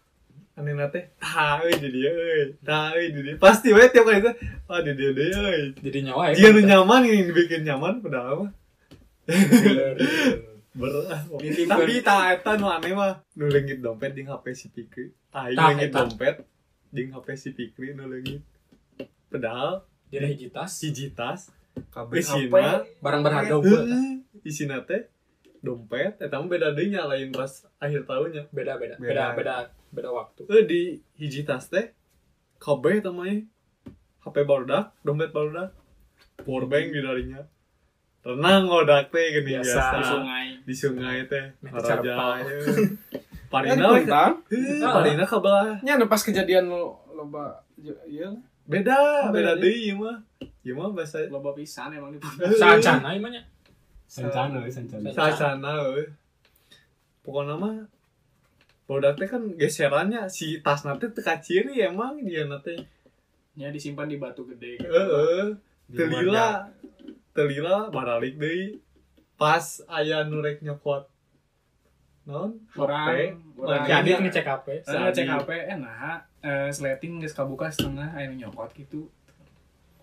Aneh nate. Tah euy di dieu euy. Tah euy di dieu. Pasti we tiap kali itu. Ah di dieu deui euy. jadi nyawa ya Dia nu nyaman ini dibikin nyaman padahal mah. Nitipkeun. Tapi tah eta nu aneh mah nu leungit dompet jeung HP si Pikri. Tah, leungit dompet jeung HP si Pikri nu leungit. Padahal jadi hiji tas hiji tas Kabeh isina barang berharga. Heeh, isina teh dompet eta mah beda deui lain pas akhir tahunnya. beda beda Beda. beda beda waktu Eh di hiji tas teh kabeh eta mah HP barudak, dompet barudak. Power bank di darinya. Renang ngodak teh gini Biasa. biasa. di sungai. Di sungai teh. Raja. carpal. heuh. Ya Parina Puntang. Heuh, Parina kabelah. Nya nu pas kejadian lo loba ieu Beda, Beda beda deui ieu mah. Ieu mah bahasa Loba pisan emang di saacana ieu mah nya Sancana, sancana. Euy. Pokoknya mah Teh kan geserannya si tas nate teu kaciri emang dia nate. Ya disimpan di batu gede gitu. Heeh. Telila. Telila baralik deui. Pas aya nu rek nyokot. Non? Orang orang Jadi ngecek HP Saya ngecek HP, eh nah, eh, sleting geus kabuka setengah, aya nu nyokot gitu.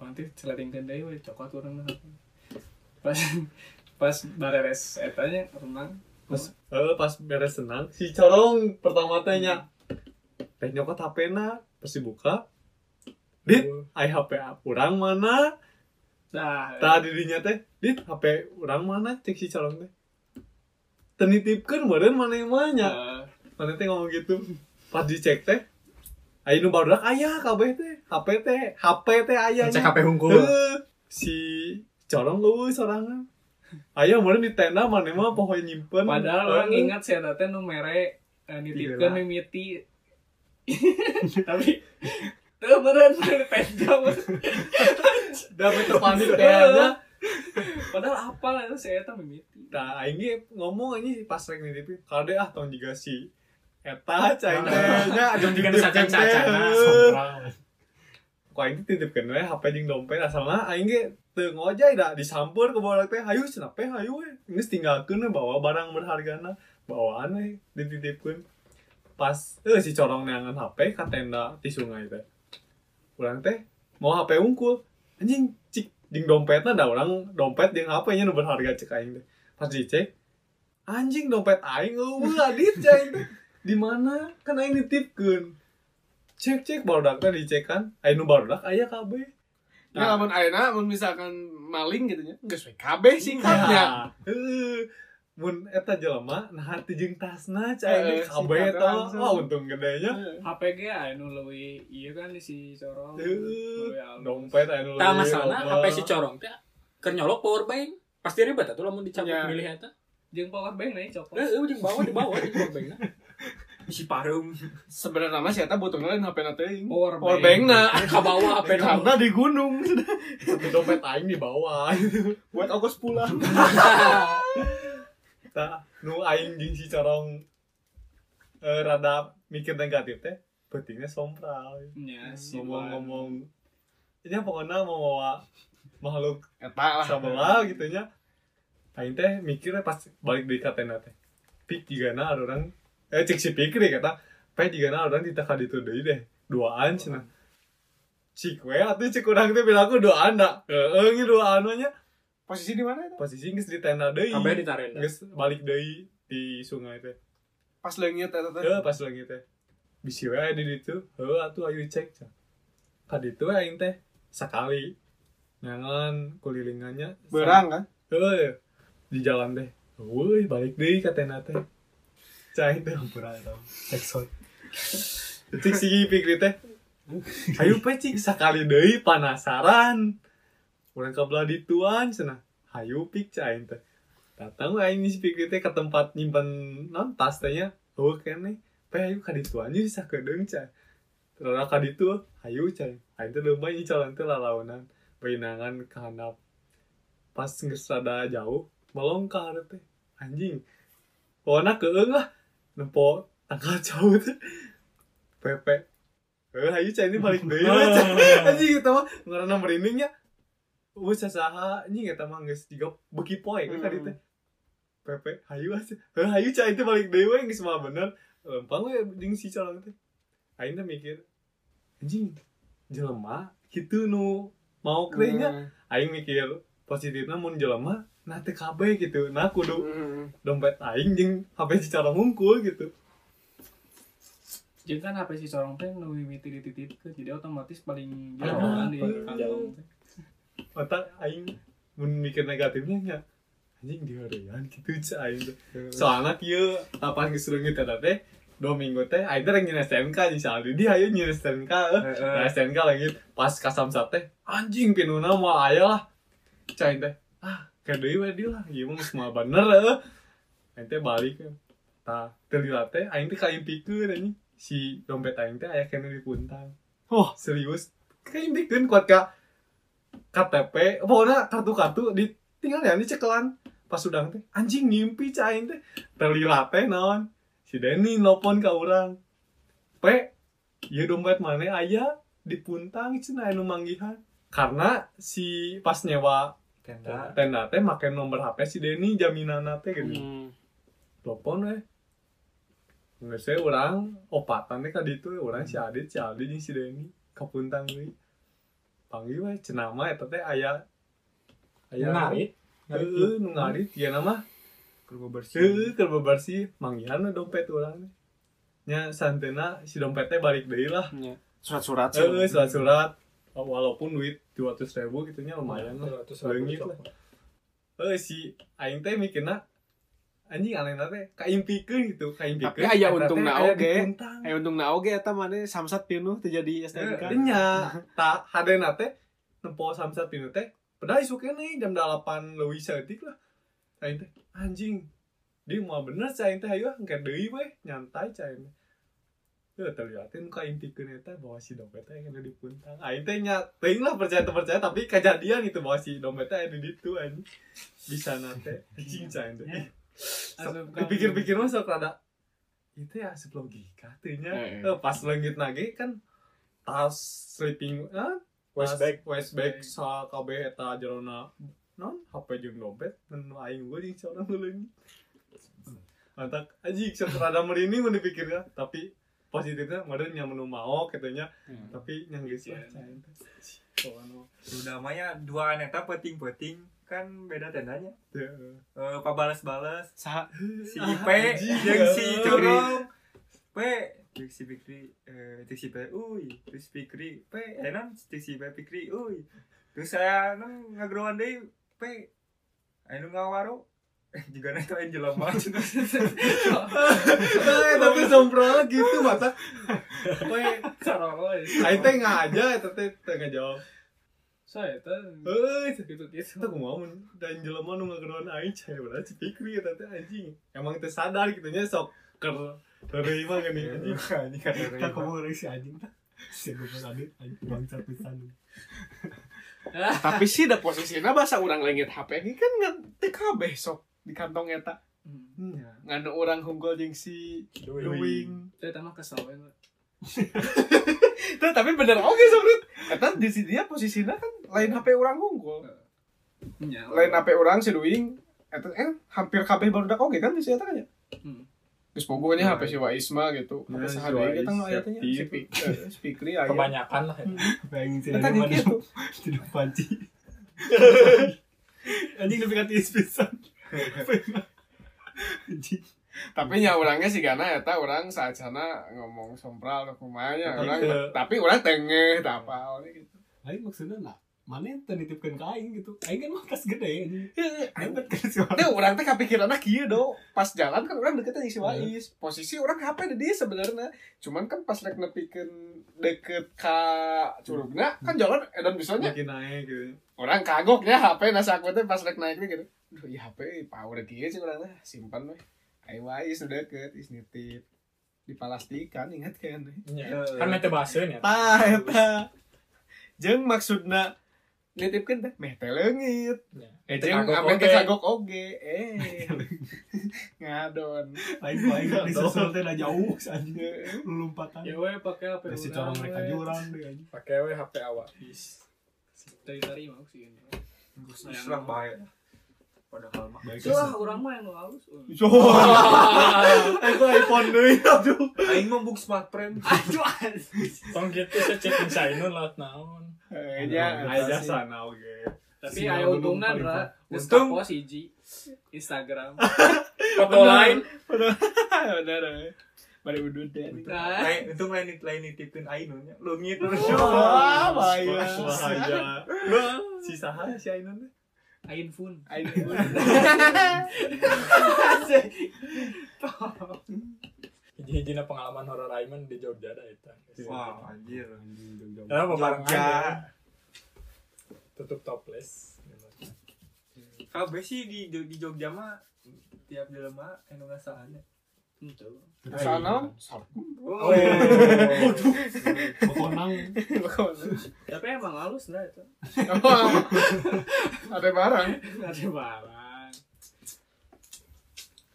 Nanti sleting deui we cokot urang. Pas pas bareres etanya renang. Pas eh pas beres senang si corong pertama teh nya. Teh nyokot HP-na, pas dibuka. Dit, ai HP urang mana? Nah, Tah dirinya teh, dit HP urang mana? Cek si corong teh. Tenitipkeun meureun mana yang mana? eh, Mana teh ngomong gitu. Pas dicek teh, aya nu barudak aya kabeh teh. HP teh, HP teh aya. ngecek nya. HP Heuh, si corong euy sorangan. Aya meureun di tenda mana mah poho nyimpen. padahal orang Heuh. ingat sih teh nu mere eh, nitipkeun Iya. mimiti. Tapi Tuh meren penjam. Dapat terpanik kayaknya. Padahal apa lah itu saya tahu mimiti. Nah, ge ngomong anjing pas rek nitipin, kade ah tahun juga si eta cai teh nya ada teh. sompral. ku aing teh titipkeun we HP jeung dompet asalna aing ge ngojay da disamper ke barudak teh hayu cenah teh hayu we. Geus tinggalkeun we bawa barang berhargana bawaan we dititipkeun pas eh si corong neangan HP ka tenda di sungai teh. Urang teh mau HP unggul. Anjing cik jeung dompetna da urang dompet jeung HP nya nu berharga cek aing teh. Pas dicek anjing dompet aing eueuh adit cek di mana? Kan aing nitipkeun. Cek cek barudak teh dicek kan. Aing nu barudak aya kabeh Nah, lamun ayeuna mun misalkan maling gitu nya, geus we kabeh singkatnya. Heeh. mun eta jelema nah teu jeung tasna cai uh, kabeh eta oh untung gedenya HPG anu leuwih ieu kan si Corong. Dompet anu Tah leuwih masalahna loba. HP si corong teh keur nyolok power bank. Pasti ribet atuh lamun dicabut Ya. milih eta. Jeung power bank nih coklat. Eh, jeung bawa di bawah di power bank. isi parum Sebenarnya mah si eta butuhna lain HP na teuing. Power Power bank. na Ka bawah HP na. karena di gunung Tapi dompet aing di bawah buat ongkos pulang. tah nu aing jeung si corong eh, rada mikir negatif teh pentingnya sompral Nya si ngomong-ngomong ini pokoknya mau bawa makhluk Eta lah. sebelah gitu nya aing teh mikirnya pas balik dari katena teh pik tigana ada orang eh cek si pikir deh kata pe tigana ada orang ditaka ditu deui deh duaan cenah cik we atuh cek urang teh bilang aku duaan da heeh ngi duaan we nya Posisi di mana itu? posisi geus di tenda deui Kabeh di tarenda. geus balik deui di sungai teh Pas leungit eta teh. Heeh, pas lagi teh. Bisi we di ditu. Heuh atuh ayo cek. Cak. Ka ditu we aing teh sakali. Nyangan kulilingannya. Berang kan? Heuh. Di jalan teh. Woi, balik deui ka tenda teh. Cai teh berang tau. Cek sot. Cek si pikir teh. Ayo pe cik sakali deui panasaran. Urang kabelah dituan cenah. Hayu pik cai teh. Datang aing si pikir teh ke tempat nyimpen non tas teh nya. Oh kene. Pe ayo ka ditu anjir sakedeung cai. Terus ka ditu hayu cai. Aing teh leumbah ieu calon teh lalawanan. Painangan ka handap. Pas geus rada jauh, melong ka hareup teh. Anjing. Pokona keung lah. Nempo tanggal jauh teh. Pepe. Eh, hayu cai ini balik we, cai. Anjing eta mah ngaranna merindingnya. Uh, sasaha anjing eta mah geus jiga beuki poe ka ditu teh. Pepe, hayu asa. Heuh, hayu cai itu balik deui we geus mah bener. Lempang we jeung si calon teh. Aing teh mikir, anjing, jelema kitu nu mau kre nya. Hmm. Aing mikir positifna mun jelema nah teu kabeh gitu. Nah kudu Hmm. dompet aing jeung HP si calon ngungkul gitu. Jeung kan HP si Corong teh nu mimiti dititipkeun jadi otomatis paling jauh kan di kantong. Otak aing mun mikir negatifnya nya anjing dihareuan gitu cai aing. Soalnya kieu lapan geus leungit eta teh dua minggu teh aing teh rek nyeun STNK di Saldi dia ayo nyeun STNK eh. Nah, STNK lagi pas kasamsat teh anjing pinuna mau aya lah cai teh ah kayak deui we di lah. Ieu mah geus moal bener eh. Aing teh balik eh. tah terlihat teh aing teh kaimpikeun anjing. Si dompet aing teh aya kene di puntang oh. Serius. Kaimpikeun kuat ka KTP pokoknya kartu-kartu di tinggal ya di cekelan. Pas udang teh anjing ngimpi cai aing teh. Terlihat teh naon? Si Denny nelpon ka urang pe ieu dompet mana aya di puntang cenah anu manggihan. Karena si pas nyewa tenda. Tenda teh make nomor HP si Denny jaminanna teh gitu Hmm. telepon we. Nggak saya orang opatan teh ka ditu we. urang si Adit si Aldi jeung si Denny. Ka puntang deui. Panggil we cenama eta teh aya aya Ngarit. heeh nu ngarit ieu nama? Kurang bersih heeh keur bebersih. Manggihan we dompet urang. Nya santena si dompet teh balik deui lah. Surat-surat. heeh surat-surat walaupun duit 200 ribu gitu nya lumayan lah leungit lah eh si aing teh mikirna anjing aneh teh kaimpikeun gitu kaimpikeun Tapi aya eta teh untungna aya di oge. puntang. Eh untung na oge eta mah samsat pinuh teu jadi Eh, STNK. nya hadena teh nempo samsat pinu teh padahal isu kene jam 8 leuwih saeutik lah aing teh anjing dia mau bener cai aing teh ayo engke deui we nyantai cai aing teh Ya, terlihatin ka impikeun eta bahwa si dompet teh ada di puntang. Aing teh nya teuing lah percaya teu percaya tapi kejadian itu bahwa si dompet teh ada di ditu anjing. Bisa nate anjing cai aing teh. Ka- Dipikir-pikir mah sok rada itu ya asup logika teh nya. Eh, eh. Eh, Pas leungit nage kan tas sleeping ah Waist bag. waist bag sa kabeh eta jerona non HP jeung dompet nu aing gua jeung seorang leuleung mantap anjing sok rada merinding mun dipikirnya tapi positifnya meureun nya menu mau katanya. Tapi yang geus Iya. oh Udah maya dua aneta peting-peting. Kan beda tendanya. teu. Eh pabalas-balas Sa. Si P jeung si Curong. P jeung si Fikri eh jeung si P uy, terus Fikri P eh non jeung si P Fikri uy. Terus saya nu ngagroan deui P anu ngawaro juga itu yang jelema Eh, tapi sompral gitu mata ya. aing teh ngaja eta teh teh ngajawab Saya tuh euy gitu gitu. kita kumaha mun dan jelema nu ngageroan aing cai bener si Fikri eta teh anjing emang teh sadar gitu nya sok ker dari mah gini anjing ini kan Kita ngomong orang si anjing tak. Si gue anjing bangsat pisan. tapi sih da posisinya bahasa orang lengit HP ini kan ngan TK besok di kantong eta Hmm. ngan orang hunggul jeung si Luwing Saya tambah kesel ya. Tuh, tapi bener oke sobat eta di sini dia posisinya kan lain HP orang hunggul Nya. lain HP orang si Luwing eta eh hampir kabeh baru dak oke kan di sini kan ya Hmm. Terus pokoknya HP si Waisma gitu. Nah, HP si sahade Wais, kita nu aya teh nya, si. Pik- eh, si Fikri aya. Kebanyakan lah. ya. Bayangin sih Eta mana gitu. tidak panci. Anjing lebih kati pisan. Tapi nya orangnya sih karena eta orang saat sana ngomong sompral ke Tapi orang tapi orang tengeh apa gitu. Aing maksudnya lah. Mana yang titipkan ke aing gitu. Aing kan mah kas gede. Hebat kan si orang. Teh kepikiranna kieu do. Pas jalan kan orang deket aja si Wais. Posisi orang HP di dia sebenarnya. Cuman kan pas rek nepikeun deket ka curugna kan jalan edan bisanya. makin naik gitu Orang kagoknya HP nasa aku teh pas rek naik gitu. Duh, iya HP power kieu sih urang teh simpan we. Ayo Wais udah deket is nitip dipalastikan ingat kan Nya. Kan nanti bahasan ya. tah eta jeung maksudna nitipkeun teh meh teh leungit Nya. eh jeung kagok ame teh oge. kagok oge eh ngadon Aing aing di sosol teh udah jauh. Lu lompatan. Ya we pakai HP. Si orang, corong mereka jurang anjing. Pakai we HP awak. Dari tadi mau sih ini. Serah bahaya. Padahal mah. Baik Soalnya orang mah yang halus. aku iPhone deui aduh Aing mah buk smart frame. Aduh. Tong gitu saya cek Sainun laut naon. Eh, nya aja sana oke Tapi ayo paling ra. Untung. Untung hiji Instagram. Foto lain. bener bari udud deh Nah, Lain untung lain lain nitipin Ainun nya. Leungit terus. wah bahaya bahaya si saha si Ainun? Ain Fun. Aing Hiji-hijina pengalaman horor Aiman di Jogja dah itu. Wah, anjir. Kenapa barengan Jogja. ya? Tutup topless. Kabeh sih di di Jogja mah tiap jelema anu ngasahannya. Itu. sana Oh. Bekonang. Tapi emang halus lah itu. ada barang Ada barang.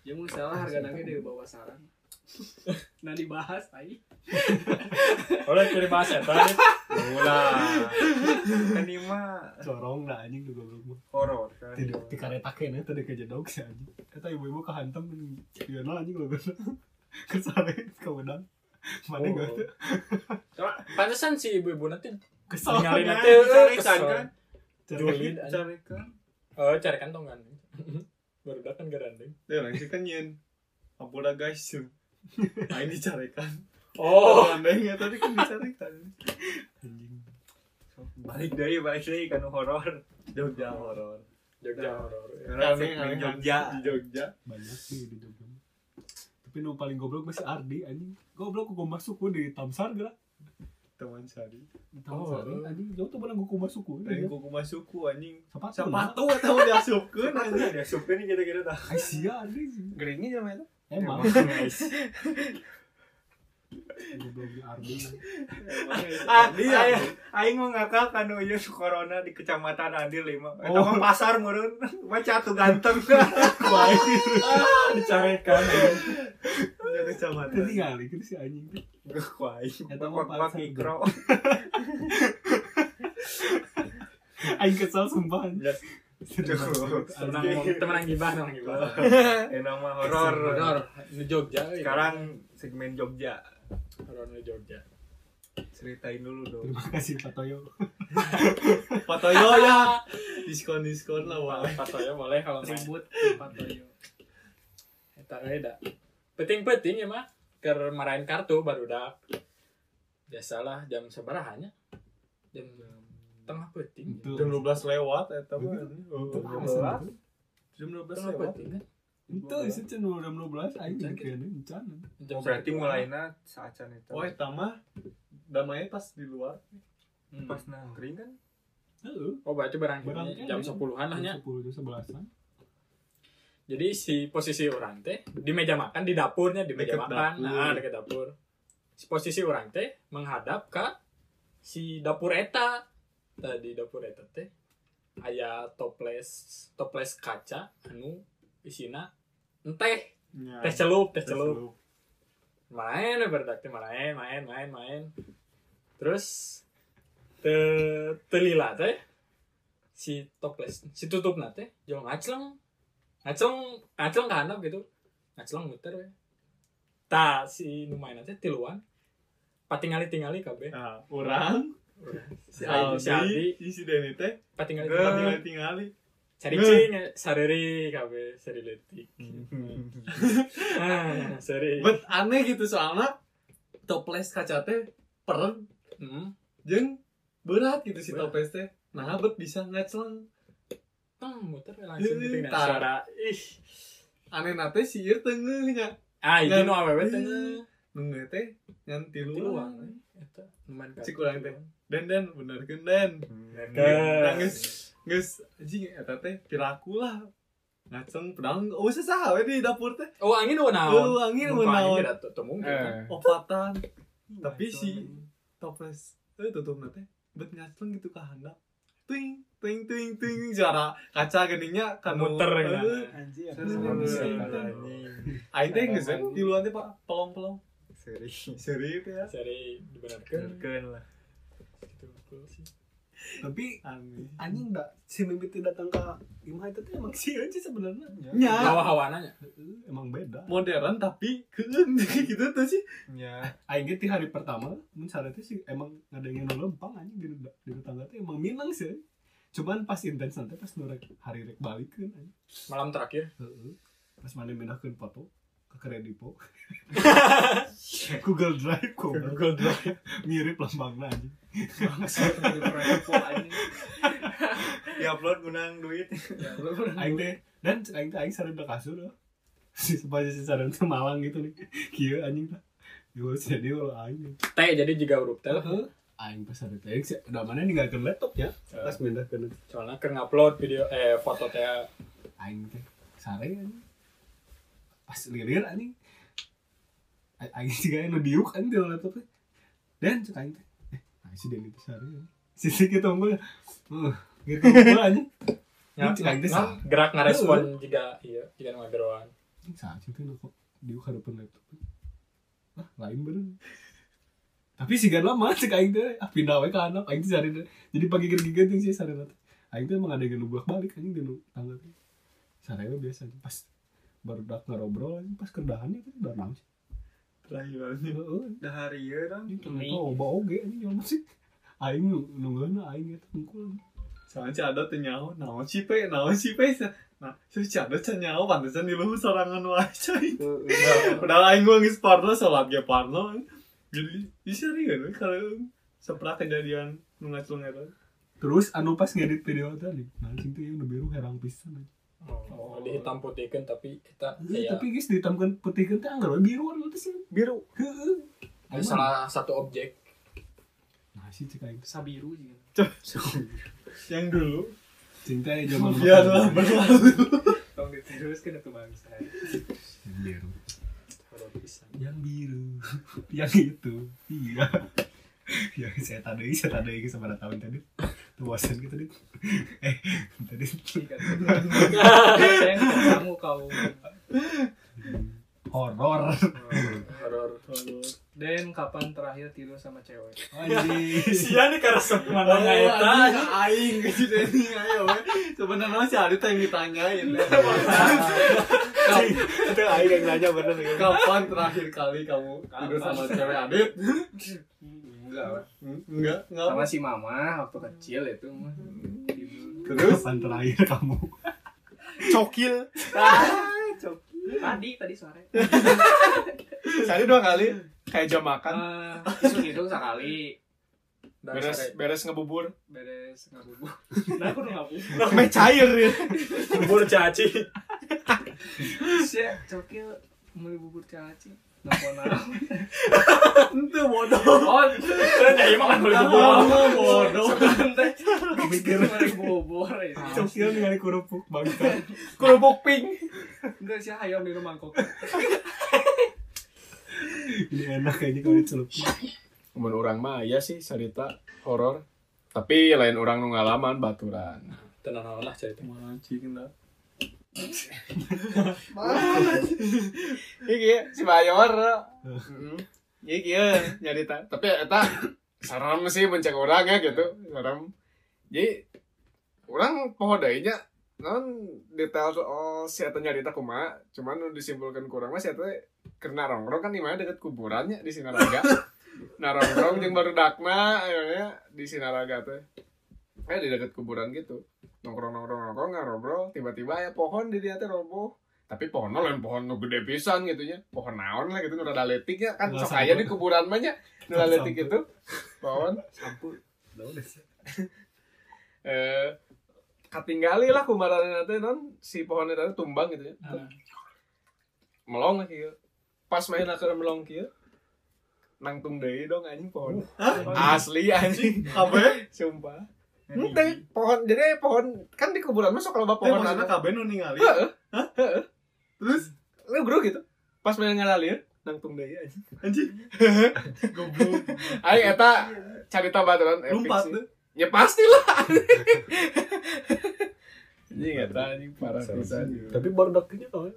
Ya mau salah harga nangnya dari bawah saran. Nah dibahas tadi. Udah kirim bahas ya tadi. Ulah. Kan mah Corong lah anjing goblok mah. horor kan. Tidak di karetakeun teh deket jedog si anjing. Eta ibu-ibu kehantem ieu anjing lo Kesare ka wedang. Mana Oh. gak tuh? Cuma pantesan si ibu-ibu nanti Kesal. ninggalin Nah, nanti dicarikan kesel. kan. Aja. Carikan. Oh, carikan tongan. Baru kan garandeng. Orang sih kan nyen. Ampura guys. Aing dicarikan. Oh, Andeng ya tadi kan dicarikan. Anjing. Balik deui, balik deui kan horor. Jogja horor. Jogja horor. ya. Orang Aneh, segmen aneh, Jogja. Di Jogja. Banyak sih di Jogja. Tapi nu paling goblok masih Ardi anjing. Goblok gua masuk gua di Tamsar gerak. Teman Sari. Tamsar Oh. anjing. Jauh tuh benar gua masuk gua. Aing kuku masuku anjing. Sepatu. Sepatu udah diasupkeun anjing. Ini kira-kira dah. Sia Ardi sih. geringi sama itu Emang. Di Ardi. Ah, aing aing mau ngakak kan ieu corona di kecamatan Adil lima. Eta mah pasar meureun. Mah catu ganteng. Ah, dicarikan. Jadi kecamatan. Tadi kali gitu si anjing kuai. Eta mah paksa mikro. Aing kesel sumpah. Tenang, temenang gibah, tenang gibah. Enak mah horor. Horor, di Jogja. ya. Sekarang segmen Jogja. horor di Jogja. Ceritain dulu dong. Terima kasih Pak Toyo. Patoyo ya. Diskon diskon lah wah. Patoyo boleh kalau ribut patoyo Eta beda. Penting-penting ya mah. Ker marahin kartu baru dah. Biasalah jam sebarahannya. Jam tengah penting. Itu. Jam 12 lewat eta mah. Itu Oh, asal. Jam 12 Tengah lewat. penting kan. Itu isi jam 12 aing bikin encan. Oh, berarti mulainya saat itu. Oh, eta mah damai pas di luar. Hmm. Pas nangkring kan. Oh berarti barang jam 10-an lah nya. 10 jam 11-an. Jadi si posisi orang teh di meja makan di dapurnya di meja Deket makan, dapur. nah dekat dapur. Si posisi orang teh menghadap ke si dapur eta. Tadi dapur eta teh aya toples toples kaca anu isina teh Ya. teh celup teh celup. main berdak teh main main main main terus te telila teh si toples si tutup teh jual ngacleng ngacleng ngacleng ke handap gitu. Ngacleng muter we. Ta si nu main teh tiluan patingali tingali kabeh. Nah, orang si si Aldi si Aldi si Deni teh tingali tinggal cari cing sareri kabeh seri letik ah seri Bet aneh gitu soalnya toples kaca teh peren hmm. jeung berat gitu si Berat. toples teh. Nah, bet bisa ngaceleng. Tong muter langsung Ih, gitu tar. suara ih Aneh nate si ieu teungeuhnya. ah ini Ngan- nu awewe teh Nunggu teh ngan tiluan tiluan. eta lumayan Cik urang teh. Den den benerkeun den. Ke- Nah, geus geus anjing eta teh piraku lah. Ngaceng pedang oh saha we di dapur teh. oh angin udah naon Oh, angin udah naon. mungkin kan Opatan. Tapi si toples eh tutup teh bet ngaceng gitu ke handap. Ting ting ting ting suara kaca geningnya kan Muter, ya. Anjir. Sama bisa. Aing teh geus di luar teh Pak pelong-pelong. Seri. Seri teh ya. seri dibenarkan Kenken lah. Gitu cool sih Tapi Aneh. anjing enggak si mimpi teh datang ke imah itu teh emang sih aja sebenarnya. Nya hawa hawananya Emang beda. modern tapi keun gitu tuh sih. Ya. Aing ge ti hari pertama mun sare teh sih emang ngadengin nu lempang anjing di di tetangga teh emang minang sih. Cuman pas intens nanti pas nu rek hari rek balikeun anjing. malam terakhir Heeh. Pas mana mindahkeun foto ke Kredipo. Google Drive kok. Google Drive Mirip lambangna anjing. Ya upload gunang duit. Aing teh dan aing teh aing sare da kasur. loh. Si supaya si sare teh malang gitu nih. Kieu anjing teh. Yo jadi ulah aing. teh jadi juga huruf teh. Aing pas sare teh sih da mana ninggalkeun laptop ya. Pas mindahkeun soalnya keur ngupload video eh foto teh aing teh sare anjing. Pas lilir anjing. A- Aing juga nu diuk anjing di laptop. Dan cek aing teh. Eh, nah si Deni teh sare. anjing. Sisi kita ngomong. Uh, gitu ngomong anjing. Ya, Cek nggak- sah. gerak ngarespon juga iya juga ngageroan Anjing saat itu kok diuk hadapan laptop. Ah, lain bener. Tapi sih gak lama cek aing teh ah pindah ka anak aing teh teh. Jadi pagi gergi sih sare teh. Aing teh emang ada yang balik anjing di nu tangga teh. Sare we biasa pas baru dak anjing pas kerdahannya teh udah naon sih. Terakhir anjing. Heeh. Dah hari ya kan. Anjing ternyata oba oge anjing nyaman sih. Aing nungguan aing eta tungkul. Soalnya si ada tuh nyawa, naon sih pe, naon sih pe. Nah, si si ada tuh nyawa, pantesan di luhur sorangan wae coy. Padahal aing gua geus parno salat ge parno. Jadi, bisa nih kan kalau sepra kejadian nu ngacung eta. Terus anu pas ngedit video tadi, nah teh yang nu biru herang pisan. anjing. Oh, dihitam putihkan tapi kita kayak Tapi guys dihitamkan putihkan teh anggar biru anu teh sih. Biru. Heeh. ada salah satu objek Nah, sih cek aing. sabiru juga Yang dulu, Cinta ya zaman biarlah berlalu. kalau diteruskan itu bangsa Yang biru. Yang biru. Yang itu. Iya. Ya saya tadi saya tadi ke sama tahun tadi. Tuh bosan gitu tadi. Eh, tadi kamu kau horor horor Dan kapan terakhir tidur sama cewek? anjing sia nih karena mana Oh, eta anjing, aing gitu ini ayo we. Sebenarnya si Adit yang ditanyain. Itu aing yang nanya bener ya. Kapan terakhir kali kamu tidur sama cewek Adit? Enggak lah. Enggak, enggak. Sama si mama waktu kecil itu mah. Terus kapan terakhir kamu Cokil. Tadi, tadi sore. Sehari dua kali kayak jam makan. Eh, isu hidung sekali. Beres beres ngebubur. Beres ngabubuk. Nah, aku udah ngabubuk. Sampai cair ya. bubur caci Saya cokil beli bubur caci. Itu bodoh. Oh, kan ya emang kan bubur Kamu bodoh. teh mikir beli bubur ya. cokil ningali kerupuk bangsa Kerupuk pink. Enggak sih ayam di rumah mangkok. ini enak kayaknya kalau dicelup Mun orang mah ya sih cerita horor. Tapi lain orang nu ngalaman baturan. tenang lah cerita Mancing dah. Iki ya, si Mayor. Heeh. Iki ya nyarita. Tapi eta serem sih mencek orang ya gitu. Serem. Jadi orang poho deui nya non detail soal si eta nyarita kumaha, cuman disimpulkan kurang mah si eta kena rongrong kan di mana deket kuburannya di Sinaraga. nah rongrong jeung baru dakna akhirnya di Sinaraga teh. Eh di deket kuburan gitu. Nongkrong nongkrong nongkrong ngobrol. Tiba-tiba ya pohon di dia teh roboh. Tapi pohonnya lain pohon nu gede pisan gitu nya pohon naon lah gitu nu rada letik ya. Kan sok aya di kuburan mah nya nu rada letik gitu. Pohon. Daun deh. eh katinggali lah kumaranna teh non. Si pohonnya tadi tumbang gitu ya. Melong lah kieu pas main ke melong kieu nangtung deui dong anjing pohon. Asli anjing. Kabeh. sumpah Ente pohon jadi pohon kan di kuburan masuk kalau bapak Eh, pohon anu. kabeh nu ningali. Heeh. Terus lu bro gitu pas main ngalalir nangtung deui anjing anjing. Goblok. aing eta carita baturan epic sih. tuh. ya pastilah anjing eta anjing parah pisan tapi baru kalau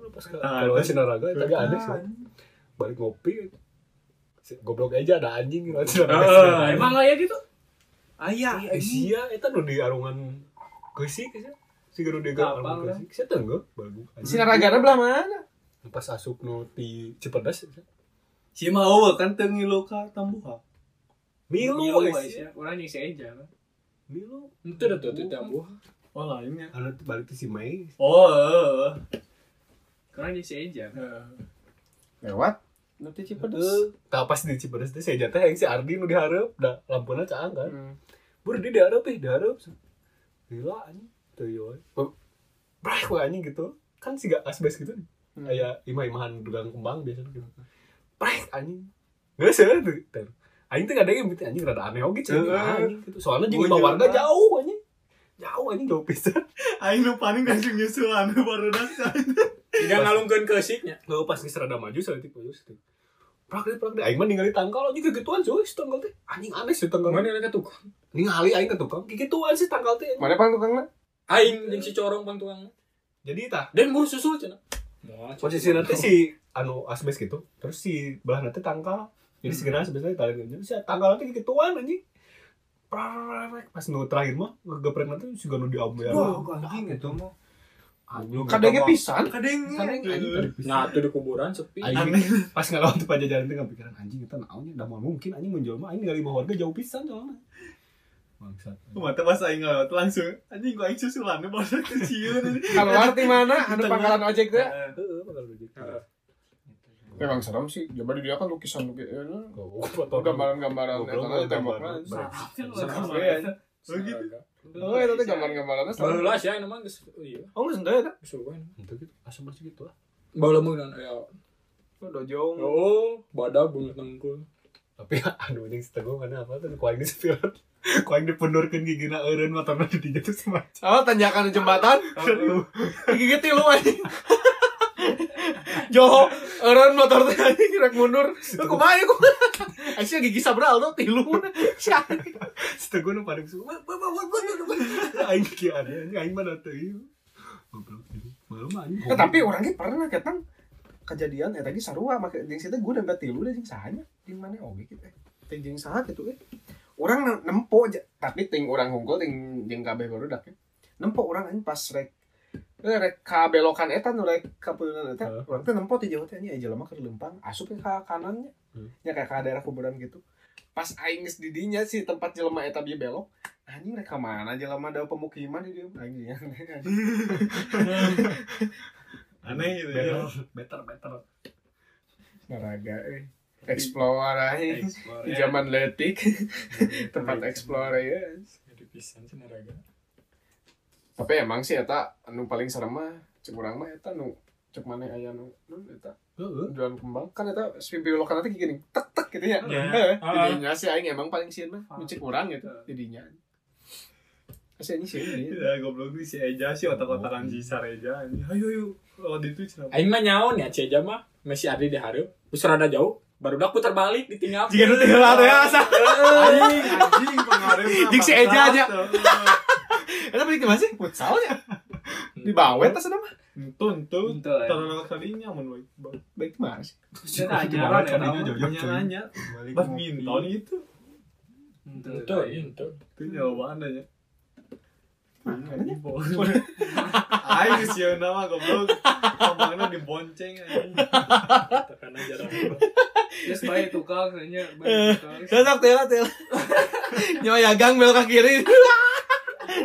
pas ke Ah, kalau ada. Sinaraga tadi ada sih balik ngopi Si- goblok aja ada anjing gitu Emang enggak ya gitu? Aya. eh sia eta nu di arungan keusik sih si guru di arungan kan? keusik saya tenggo bagus Sinaragana belah mana pas asup nu di Cipedas Si mau kan teu ngilu ka tambuha. Milu Milu eh. Aisyah. Orang nyiksa aja. Milu itu udah tuh buah Oh lainnya. anu tuh balik ke si Mei Oh. Orang nyiksa aja. lewat nanti cipedes. Tah pas di Cipedas teh saya jatuh yang si Ardi nu dihareup da lampuna caang kan. Hmm. bur di dihareup eh dihareup gila anjing. Teu yo Brak wah anjing gitu. Kan si gak asbes gitu nih. Hmm. kayak imah-imahan dugang kembang biasanya gitu. Brak anjing. Nggak sih tuh. Ter. Aing tuh kadang gitu anjing rada aneh oge cing Heeh. anjing gitu. Soalnya jeung warga jauh anjing. Jauh anjing jauh pisan. Aing nu paling langsung nyusul anu baru dak. tidak ngalungkeun keusiknya Lalu pas geus rada maju saletik maju saletik Prak deh, prak deh. Aing mah ningali tangkal anjing kegituan cuy, si tangkal teh. Anjing aneh sih tangkal. mana ada tukang Ningali aing ke tukang, kegituan sih tangkal teh. mana pang tukangna aing jeung si corong tukang Jadi tah dan buru susul cenah posisi nanti si anu asbes gitu, terus si belah nanti tangkal. Jadi gena asbes nanti tarik jadi si tangkal nanti kegituan anjing. Pas nu terakhir mah ngegeprek nanti si ganu diambil. anjing itu mah. Anjing kadangnya pisan Kadang Kadang anjing tarik pisan. nah tuh di kuburan sepi Aing pas ngalawan tuh pajajaran teh pikiran anjing kita naonnya udah mau mungkin anjing menjual mah aing ningali lima warga jauh pisan soalnya. Bangsat. Mata pas aing ngelewat langsung anjing gua aing susulan baru kecil. kalau arti mana anu pangkalan ojek teh Heeh, bakal begitu. memang serem sih coba di dia kan lukisan lukisan Goblok. gambaran-gambaran Goblok, eta gambaran. tembokna Iya. oh gitu oh itu teh gambaran-gambarannya serem baru lah sih mah geus iya. Oh nggak sendiri eta geus eueuh Itu gitu, asam masih gitu lah. baru mun ya oh dojong. Oh badak bunga tengkul. Tapi aduh ini setengah mana apa tuh? Kuaing di sepirat. Kuaing dipundurkeun gigina eureun motorna di dinya tuh semacam. oh tanjakan jembatan? Gigi tilu anjing Joho, eureun motor teh anjing rek mundur. Lu kumaha ya kumaha? Aisyah gigi sabral tuh tilu. Setengah nu paling suka. "Wah, wah, wah, wah, wah, wah." Aing kieu ada, aing mana teh ieu. Goblok ini. Malu mah anjing. Eh, tapi orangnya pernah ketang kejadian eh tadi sarua make jeung situ gue nempel tilu deh jeung sahanya jeung mana oge gitu eh teh jeung saha gitu eh orang ne- nempo aja tapi ting orang hungkul ting jeung kabeh barudak ya nempo orang anjing pas rek rek ka belokan eta nu rek ka peuleun eta teh nempo teh jauh teh nya aja lama keur lempang asup ke ka kanannya. Hmm. nya kayak ka daerah kuburan gitu. Pas aing geus di dinya si tempat jelema eta bieu belok anjing rek ka mana jelema da pemukiman di dieu? Anjing aneh gitu ya. Better better Naraga eh. Explore aing di ya. zaman letik. Tempat explore ya Jadi pisan sih naraga. Tapi emang sih eta anu paling serem mah cek urang mah eta nu cek mana aya nu nu eta heeh. jualan kembang. Kan eta spin belokan nanti gini tek tek gitu ya. Ya. Heeh, Ah. didinya sih aing emang paling sieun mah nu cek urang gitu didinya kasih ini sih ini ya goblok tuh si Eja sih otak-otakan si Sareja ayo ayo waktu itu cenah Aing mah nyaon ya Ceja mah masih ada di hareup. Terus rada jauh, baru dak putar balik ditinggal. jika lu tinggal ada ya asa. Anjing anjing pengaruh Jeung si Eja aja. Eta balik mana sih futsal ya di bawah tas ada mah Tuntun, tuh, Untul, ya. terlalu kalinya mun baik. baik mana sih Dia nanya kan ya nama. jauh-jauh, Balik badminton itu, Untul, Itu, ya. itu. itu jawabannya ya. makanya Ayo sih nama goblok, kembangnya dibonceng. Karena jarang. Terus baik tukang kayaknya baik tukang. Cocok tela tela. Nyawa yagang belok ke kiri.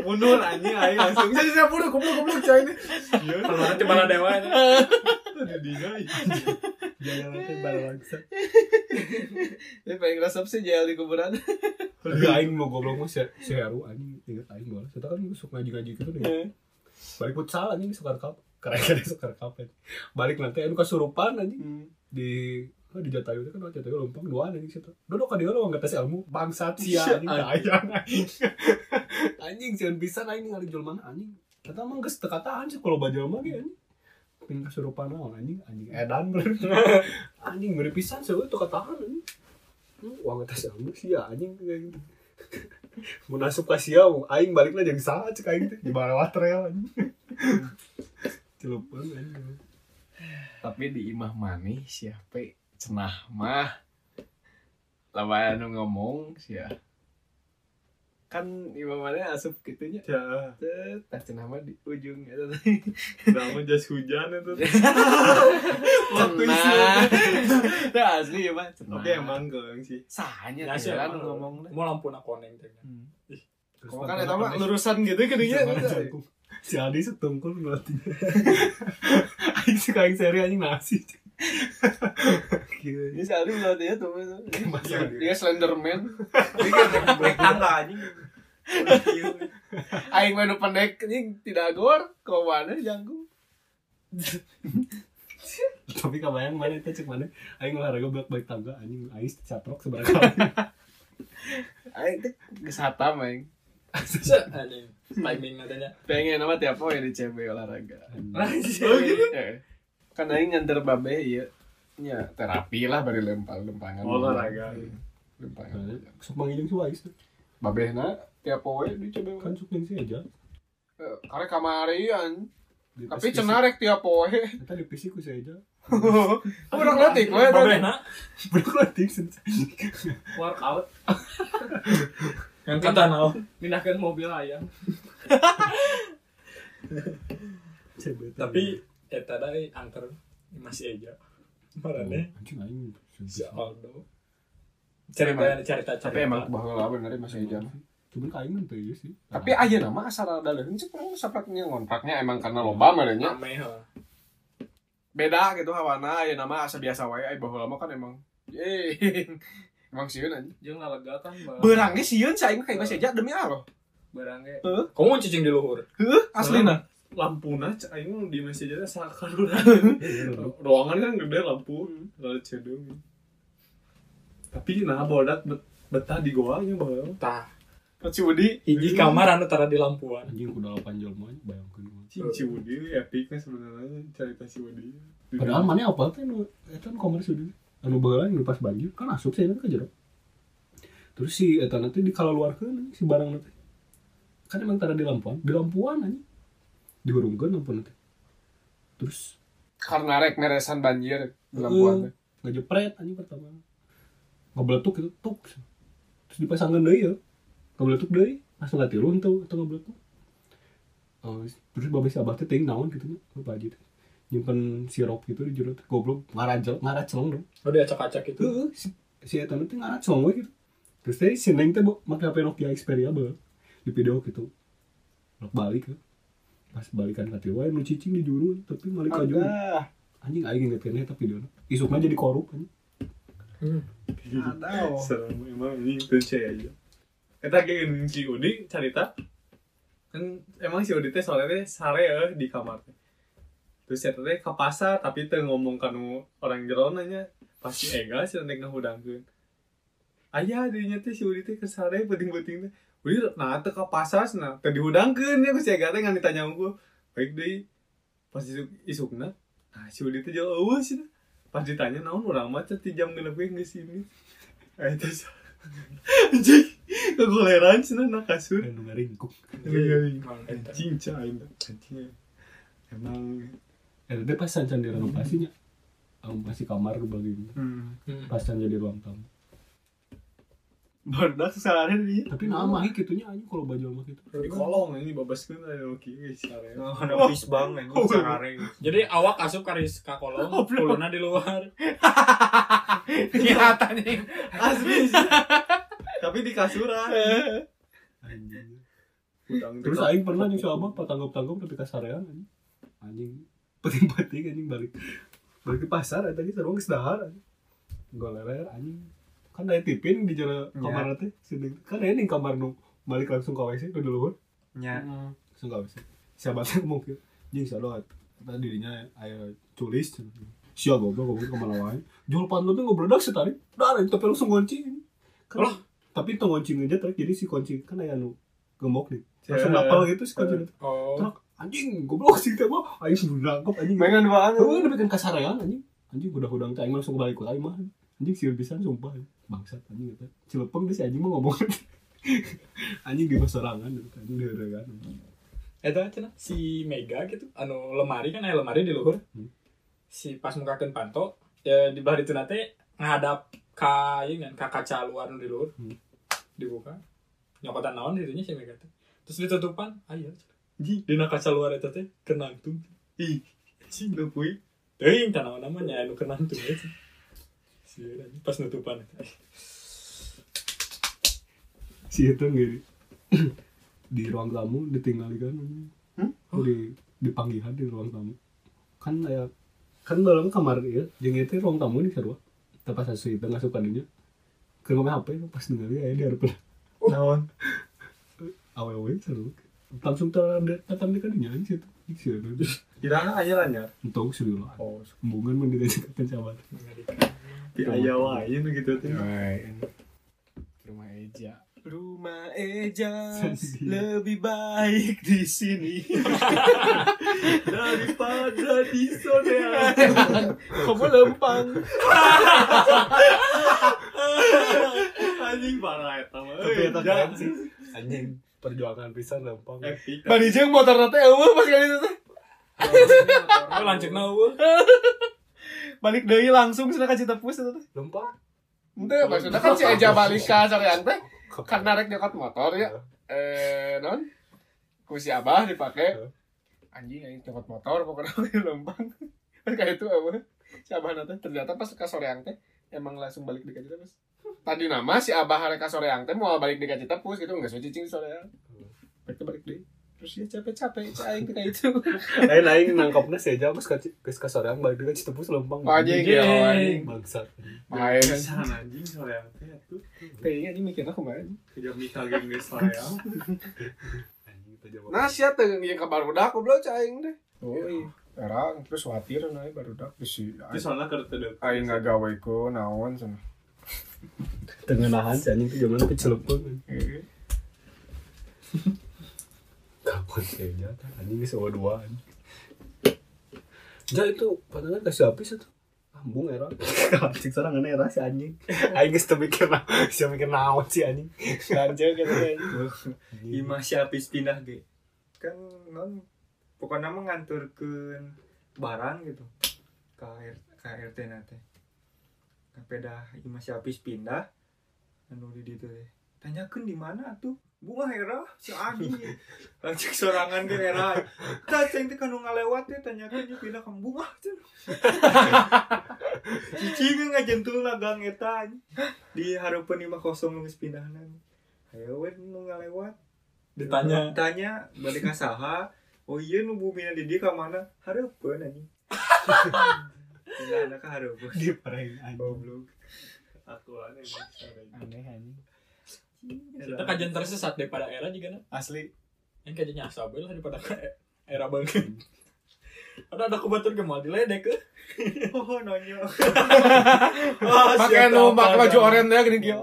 Mundur anjing ayo langsung. Saya saya mundur goblok goblok cai ini. Iya, Kalau nanti malah dewanya. ada dina. jangan nanti balangsa Ini paling resep sih jail di kuburan. tapi aing mau goblok mah Heru anjing inget aing bola kita kan suka ngaji-ngaji gitu nih balik futsal anjing suka rekap keren kan suka rekap balik nanti anu kasurupan anjing di oh, di Jatayu itu kan oh, Jatayu lempang dua anjing situ. Duduk ka dia lo nggak tes ilmu. Bangsat sia anjing. tayang anjing. Anjing jangan bisa aing ningali jelmaan anjing. Kata emang geus teu kataan sih kalau bajal mah ge anjing. Pin kasurupan naon anjing? Anjing edan bener anjing bener pisan sih itu kataan anjing. Hmm, uang tes ilmu sia anjing. Kayak gitu mau nasup ka sia mau aing balik lah jeung saha cek aing teh di bawah trail anjing Cilepeng anjing. Tapi di imah maneh siapa cenah mah. Lawan anu ngomong sia. Kan imah maneh asup gitunya. Ya, tah cenah mah di ujung eta. udah mau jas hujan itu. Cenah. Tah asli ya mah cenah. Tapi emang geng sih. sahanya Ya, teh sih, kan ngomong. Mau lampu nak koneng teh. Terus Kamu kan eta mah panas- lurusan gitu geudinya. Jangkung. si Adi setungkul ngelatihnya aing suka aing seri anjing nasi Gila. Ini sekali ya tuh. Masa Dia Slenderman. Break tangga anjing. Aing mah nu pendek anjing tidak gor. Kau mana jangkung. tapi kebayang mana itu cek mana aing olahraga bolak balik tangga anjing aing caprok seberapa Aing teh geus hatam aing. Timing nadanya. Pengen nama tiap poe di CB olahraga. Oh gitu. Eh, Kan aing nganter babe ieu. Ya, terapi lah bari lempang-lempangan. Olahraga. Lempangan. sok manggilin suai Babehna tiap poe di CB. kan sok yang sih aja Eh, Karek kamarian. Tapi tes cenah rek tiap poe. Eta di fisik ku saya aja Udah letik we tadi. Latih sen Workout. yang kata nau. Pindahkan mobil ayam. Tapi eta dari antar masih aja. Marane anjing aing si Aldo. Cerita cerita cerita. Tapi emang baheula bener masih jam. cuman kain kan tuh sih Tapi aja nama asal ada leuweung cek urang sapraknya ngontraknya emang karena loba merenya. Heeh. beda gitu hawana ya nama asa biasa wae ai baheula mah kan emang eh emang sieun aja Jeung lega kan bang. beurang ge sieun si aing kayak masih aja demi Allah Barang ge. Kamu cicing di luhur. heuh aslina Lampuna cek aing di masjid aja sakar Ruangan kan gede lampu, lalu cedung. Tapi nah bodak bet betah di goanya bae. Tah. si Udi Hiji kamar anu tara di lampuan. anjing kuda 8 jam mah bayangkeun Cing si Wudi epicnya sebenarnya cerita si Wudi. padahal mana apa teh nu eta nu kamar sudah anu baheula nu pas banjir kan asup saya ke jero. Terus si eta nanti di kalaluarkeun si barang nanti. Kan emang tara di lampuan. Di lampuan aja dihurungkeun lampu nanti? Terus? Karena rek meresan banjir Heeh. lampuan ngejepret anjing pertama. Ngebeletuk gitu tuk. Terus dipasangkan deui ya ngebeletuk deui langsung nggak tiru tuh atau ngebeletuk oh, terus babes abah teh ting naon gitu nya lupa aja teh nyimpen sirup gitu di jero teh goblok. Ngarajel ngaracelong dong. Oh dia acak-acak itu. Heeh, si si eta teh ngaracelong we gitu. Terus teh si neng teh make HP Nokia Xperia bae di video gitu. Rok balik ya pas balikan ka tieu wae nu cicing di juru tapi balik ka juru Agah. anjing aing inget kene tapi video isukna jadi korup anjing. Aduh. serem emang ini percaya aja. Kita kayak si Udi cerita. Kan emang si Udi teh soalnya teh sare ya di kamar teh. Terus ya teh ke pasar tapi teh ngomong kanu orang jero nanya pasti ega sih nek ngahudangkeun ayah dirinya teh si Udi teh ke sare penting-penting teh Udi nah teh ke pasar nah teh dihudangkeun ya ku si ega teh ngan ditanya aku baik deui pas isuk isukna nah si Udi teh jauh eueuh sih nah. pas ditanya naon urang mah teh jam genep ge geus sini Ah, itu so- anjing kegoleran sih nah kasur dan nu ngaringkuk anjing cai anjing emang Eh, dia pas sancan di renovasinya. Renovasi kamar kembali. Hmm. Pas sancan jadi ruang tamu. Barudak kesalahan dia Tapi nama hik itunya aja kalau baju sama gitu. di kolong ini babas kan ada oke guys ada bis bang ini sarare. Jadi awak asup karis ka kolong, kuluna di luar. kelihatannya asli sih. tapi di kasuran Anjing. Terus aing pernah jeung abah patanggap-tanggap tapi kasarean anjing. Anjing. Penting-penting anjing balik. Balik ke pasar sarua geus dahar anjing. Golerer anjing. Kan aya tipin di jero kamar teh. Sini kan ning kamar nu balik langsung ke WC ke dulu Nya. langsung ke WC. Siapa ngomong kieu. Jeung sadok tadi dirinya aya tulis Sia goblok goblok ke mana wae. Jual pantu teh ngobredak setari. Dar tapi langsung kunci. Kan, tapi itu kunci aja terus jadi si kunci kan aya nu gemuk nih. Langsung Ya. napal gitu si kunci itu. Oh. Truk, anjing goblok sih teh mah aing sudah nangkep anjing Pengen banget. Heeh, udah bikin kasarean anjing anjing udah udang teh langsung balik ke aing mah anjing sieur pisan sumpah bangsat anjing eta cilepeng deh si anjing mah ngomong anjing di sorangan anjing deuregan Eta cenah si Mega gitu, anu lemari kan aya lemari di luhur. Hmm. Si pas mukakeun panto, ya di bari teh teh ngadap ka ieu kan ka kaca luar di luhur. Hmm. Dibuka. Nyokotan naon dirinya si Mega teh. Terus ditutupan, aya. Di dina kaca luar eta teh kenangtung. Ih, cing leupui. Teuing tah naon namanya anu kenangtung ya. Pas nutupan. Si itu ngiri di ruang tamu ditinggalkan. Anjing Oh, di di panggilan di ruang tamu. Kan aya kan dalam kamar ya jeung itu ruang tamu nih sarua tapi pas asup itu ngasup kadinya keur ngomong HP pas ningali aya di harapan Naon? awewe seru. Langsung ter datang di kadinya aja situ. Sih kira aja lah nya untuk sih lah. Oh hubungan mendirikan ke pencabar di ayah wae nu gitu teh Rumah Eja. Rumah Eja lebih baik di sini. daripada di sono Kamu lempang. anjing parah eta mah tapi euy, eta ja. keren sih anjing perjuangan pisan lempang epic Bani jeung motor teh eueuh pas kali itu teh. Oh lanjutna eueuh. Balik deui langsung cenah ka Citepus itu lempang Henteu maksudnya kan si Eja balik ka sorean teh karena rek nyokot motor ya. Eh non ku si Abah dipake. Anjing anjing nyokot motor pokoknya di lempang. Pas kayak itu apa? Si Abah nanti ternyata pas ke soreang teh emang langsung balik di Citepus. Tadi nama si Abah rek ka soreang teh mau balik di Citepus gitu enggak suci cing soreang. Balik balik deui. Terus dia capek-capek caing kayak itu. lain lain nangkapnya sih aja pas ke ke soreang balik dengan citepus lempang Anjing ya anjing. bangsat Main. Pisan anjing sore teh atuh Kayaknya ini mikirnya kemarin. geus sore anjing itu jawab Nah, sia teh yang kabar udah aku belum caing deh. Oh iya. Erang terus watir naik baru dak bisi. itu soalnya teu deukeut. Aing ngagawe ku naon cenah. tengenahan si anjing itu zaman Eh, kapan sih aja anjing sewa duaan Ja itu padahal kasih habis itu. Ambung era. Cik seorang ngene era si anjing. Aing geus teu mikir na sia mikir naon si anjing. Ganja gitu kan. Ima si habis pindah ge. Kan non pokoknya mah nganturkeun barang gitu. Ke R- ke RT nate sampai dah imah si Apis pindah anu di ditu teh. Tanyakan di mana tuh bunga hera si Adi. Langsung sorangan ke hera tak ceng teh kanu ngalewat teh tanyakan dia pindah ke bunga cici kan ngajentul gang eta anjing. di harapan imah kosong geus pindahan ayo we nu ngalewat Ditanya. tanya balik ke saha. Oh iya nu bumi di dia ke mana? Harapan anjing. Pindah anak ke harapan di anjing. Goblok. Aku aneh aneh anjing Kita kajian tersesat daripada era juga nah. asli Yang kajiannya asabil daripada era banget. Ada ada kebetulan gemal diledek ke. oh nonyo Pakai nu pakai baju oranye ya gini dia.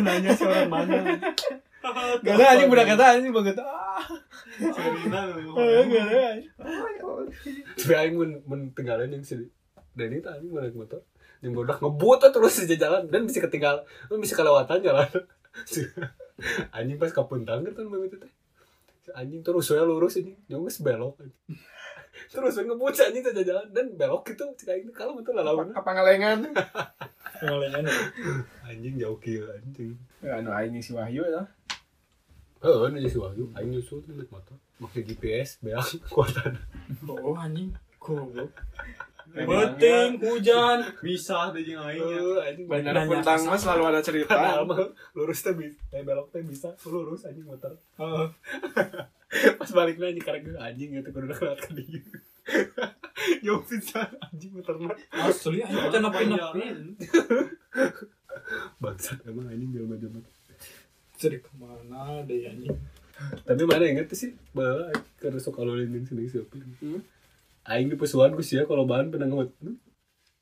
nanya si orang mana Gak ada anjing budak kata anjing banget. Ah, Serina gak ada anjing. tapi aing mun mun tinggalin yang si Denny tuh anjing naik motor yang bodoh ngebut tuh terus di jalan dan bisa ketinggal kan bisa kelewatan jalan anjing pas kapuntang kan mami teh Si anjing terus saya lurus ini nyongges belok terus we ngebut anjing saja jalan dan belok gitu cik aing kalau betul lah lawan Apa ngalengan? Ngalengan. anjing jauh kieu anjing Anu aing si Wahyu ya. Oh, ini si Wahyu, aing nyusul naik motor, pakai GPS, beak kuatan. Oh anjing. Goblok. Beting, hujan. bisa tuh jeung aing nya Oh, anjing puntang ke mah selalu ada cerita. Padahal mah lurus teh bisa, eh belok teh bisa, lurus anjing motor. Pas balik lagi karena gue anjing gitu kudu lewat ke dia. Jauh pisan anjing motor mah. Asli anjing kita napi-napi. Bangsat emang anjing motor. Jadi ke mana deh anjing. Tapi mana inget tuh sih bahwa karena suka lu lindung sini siapa? Aing di pesuan gue sih ya kalau bahan pernah ngemut.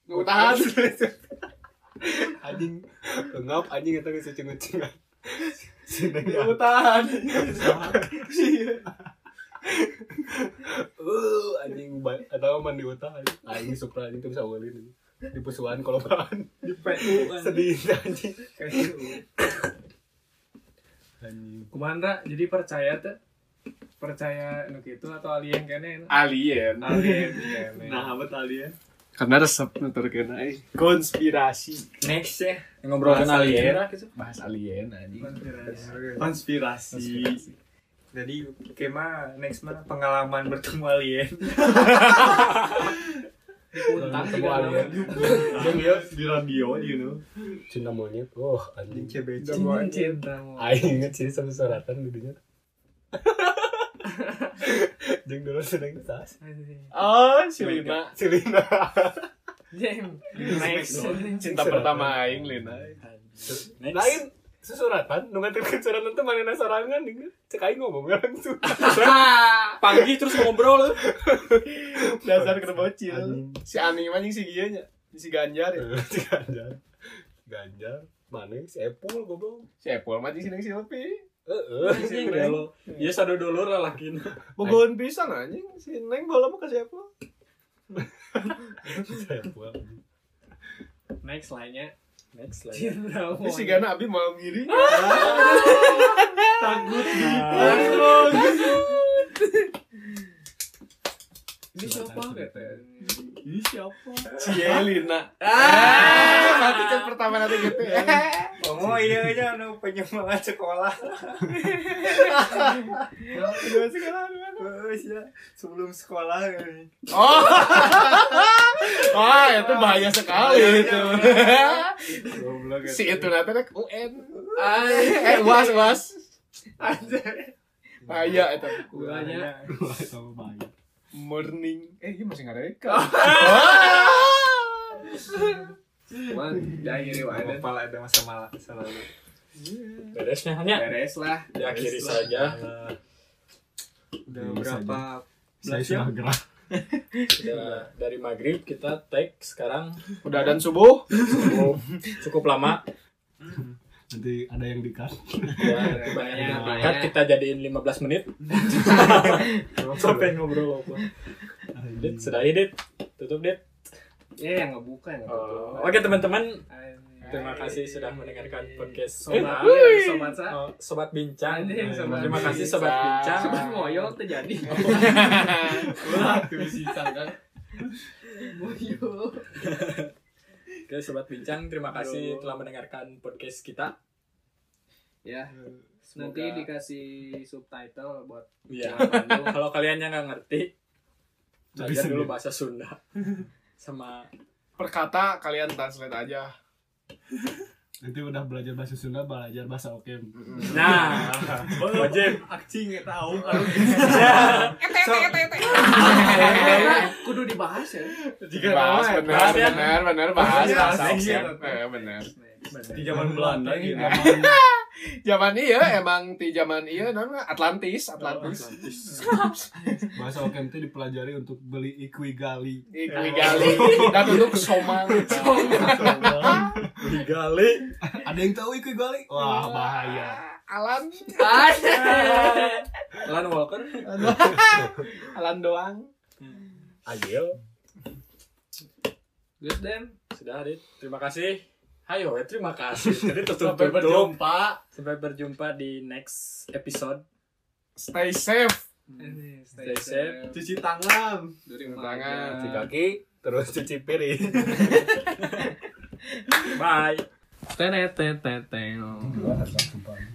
Nggak tahan. Anjing ngap anjing kita bisa cengut-cengut. Sini ya. Nggak tahan. Uh, anjing atau mandi utah anjing. Supra anjing tuh bisa ulin anjing. Di pesuan kalau bahan di PU sedih anjing. Anjing. Kumandra jadi percaya tuh percaya nu gitu atau alien kene Alien. alien kene nah apa ya Karena resep nuturkeun aing. Konspirasi. next ya Ngobrolin Bahas alien. Bahas alien anjing. konspirasi jadi kema next mah pengalaman bertemu alien Puntang Ketemu alien. ya di radio you know Cinta monyet. Oh, anjing anjing. CBC Cinta cinta mau. Aing inget sih sama suratan dudunya. Jeung dulu seneng tas. Oh, si Lina. Silina. Jam. Next. Cinta pertama aing Lina. Next. Lain susuratan, nu ngatipkeun suratan teh manehna sorangan nih. Cek aing ngomong langsung. Pagi terus ngobrol. Dasar keur bocil. Anjing. Si Ani mah anjing si Gia nya. Si Ganjar ya. Si Ganjar. Ganjar. Mana si Epul goblok. Si Apple mah anjing si Silvi. Heeh. Anjing dah lo. Ya sadu dulu lah lakin. Bogohan pisan anjing. Si Neng bola mah ka si Apple. Si Epul. Next lainnya. Next lah. Cinta Ini si Gana Abi mau ngiri. takut Ini siapa kata? ini siapa Si Elina. Ah, mati kan pertama nanti gitu ya. oh iya aja anu penyemangat sekolah Dua sekarang. oh iya sebelum sekolah ini Oh. Wah, itu bahaya sekali itu. goblok si itu nanti rek UN. Eh, was was. Bahaya itu. Sama bayi. Morning. Eh, ini masih nggak reka. Cuman jangan gini wae. kepala ada masa malah selalu Beresnya hanya Beres lah. diakhiri saja. udah Iya, berapa Saya belas jam sudah gerak. Sudah dari maghrib kita take sekarang Udah dan subuh. cukup, cukup lama. Nanti ada yang di-cut. Ya, banyak. kita jadiin 15 menit. Sampai ngobrol apa. Dit, sudah edit. Tutup dit. Ya yang ngebuka yang ngebuka. Oke teman-teman, Terima kasih sudah mendengarkan podcast Sobat, Sobat. sobat sa. Oh, sobat bincang. Sobat Terima kasih sobat bincang. Sobat ngoyol terjadi. Ulah tuh si sangka. Ngoyol. Oke, sobat bincang, terima kasih telah mendengarkan podcast kita. Ya, nanti dikasih subtitle buat Ya, kalau kalian yang nggak ngerti, belajar Bisa dulu bahasa Sunda. Sama perkata kalian translate aja Nanti udah belajar bahasa Sunda, belajar bahasa Okem. Nah, wajib. Akcing nggak tahu. kudu dibahas ya. Jika bahas ya. bener bener bahas Bahas bahas ya. Oxford. Eh, bener di zaman Belanda gitu. Zaman iya emang di zaman iya non Atlantis Atlantis Bahasa Okem itu dipelajari untuk beli ikwigali. Ikwi gali dan untuk somang Gali. Ada yang tahu ikwigali? Wah, bahaya. Alan Lan Walker. Alan doang Ayo. Good then. Sudah, Adit. Terima kasih. Ayo, ya, terima kasih. Jadi tutup Sampai berjumpa. Sampai berjumpa di next episode. stay safe Stay safe. Cuci tangan. Dari tangan Cuci kaki, terus cuci piring. Bye. Tenet tenet tenet.